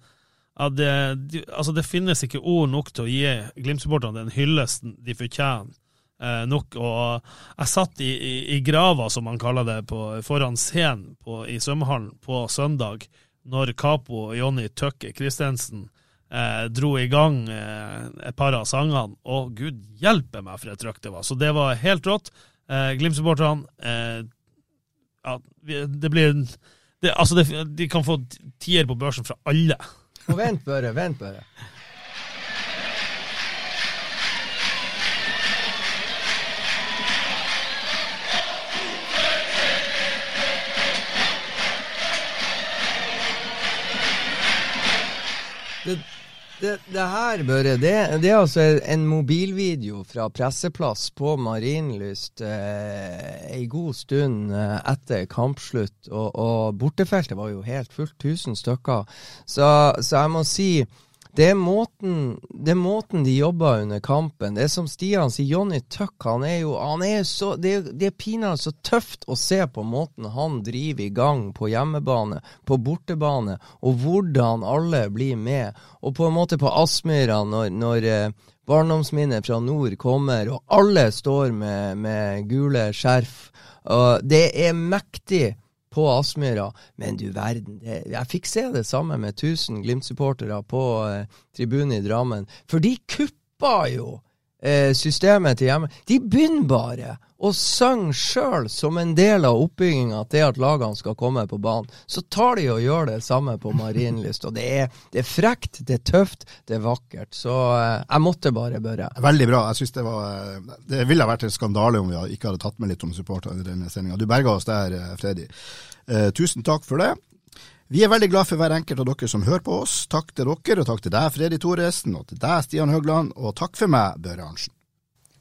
ja, det, de, altså det finnes ikke ord nok til å gi Glimt-supporterne den hyllesten de fortjener. Eh, nok, og Jeg satt i, i, i, grava, som man kaller det, på, foran scenen på, i svømmehallen på søndag, når Capo Jonny Tøkke Christensen eh, dro i gang eh, et par av sangene. Og gud hjelpe meg for et trøkk det var! Så det var helt rått. Eh, Glimt-supporterne eh, ja, Det blir det, Altså, det, de kan få tier på børsen fra alle. Og vent bare, vent bare. Det, det, det her, Børre, det, det, er altså en mobilvideo fra presseplass på Marienlyst eh, ei god stund eh, etter kampslutt. Og, og bortefeltet var jo helt fullt, 1000 stykker. Så, så jeg må si det er, måten, det er måten de jobber under kampen. Det er som Stian sier, Johnny Tuck han er jo han er så, Det er, det er pinadø så tøft å se på måten han driver i gang på hjemmebane, på bortebane, og hvordan alle blir med. Og på en måte på Aspmyra, når, når eh, barndomsminnet fra nord kommer, og alle står med, med gule skjerf. Uh, det er mektig på Aspmyra. Men du verden, det, jeg fikk se det samme med 1000 Glimt-supportere på eh, tribunen i Drammen. For de kuppa jo eh, systemet til hjemme. De begynner bare å synger sjøl som en del av oppbygginga til at lagene skal komme på banen. Så tar de og gjør det samme på Marienlyst. Og det er, det er, frekt, det er tøft, det er vakkert. Så eh, jeg måtte bare børre. Veldig bra. Jeg synes Det var, eh, det ville vært en skandale om vi ikke hadde tatt med litt om supporterne i denne sendinga. Du berga oss der, eh, Freddy. Eh, tusen takk for det. Vi er veldig glad for hver enkelt av dere som hører på oss. Takk til dere, og takk til deg, Freddy Thoresen, og til deg, Stian Høgland, og takk for meg, Børre Arntzen.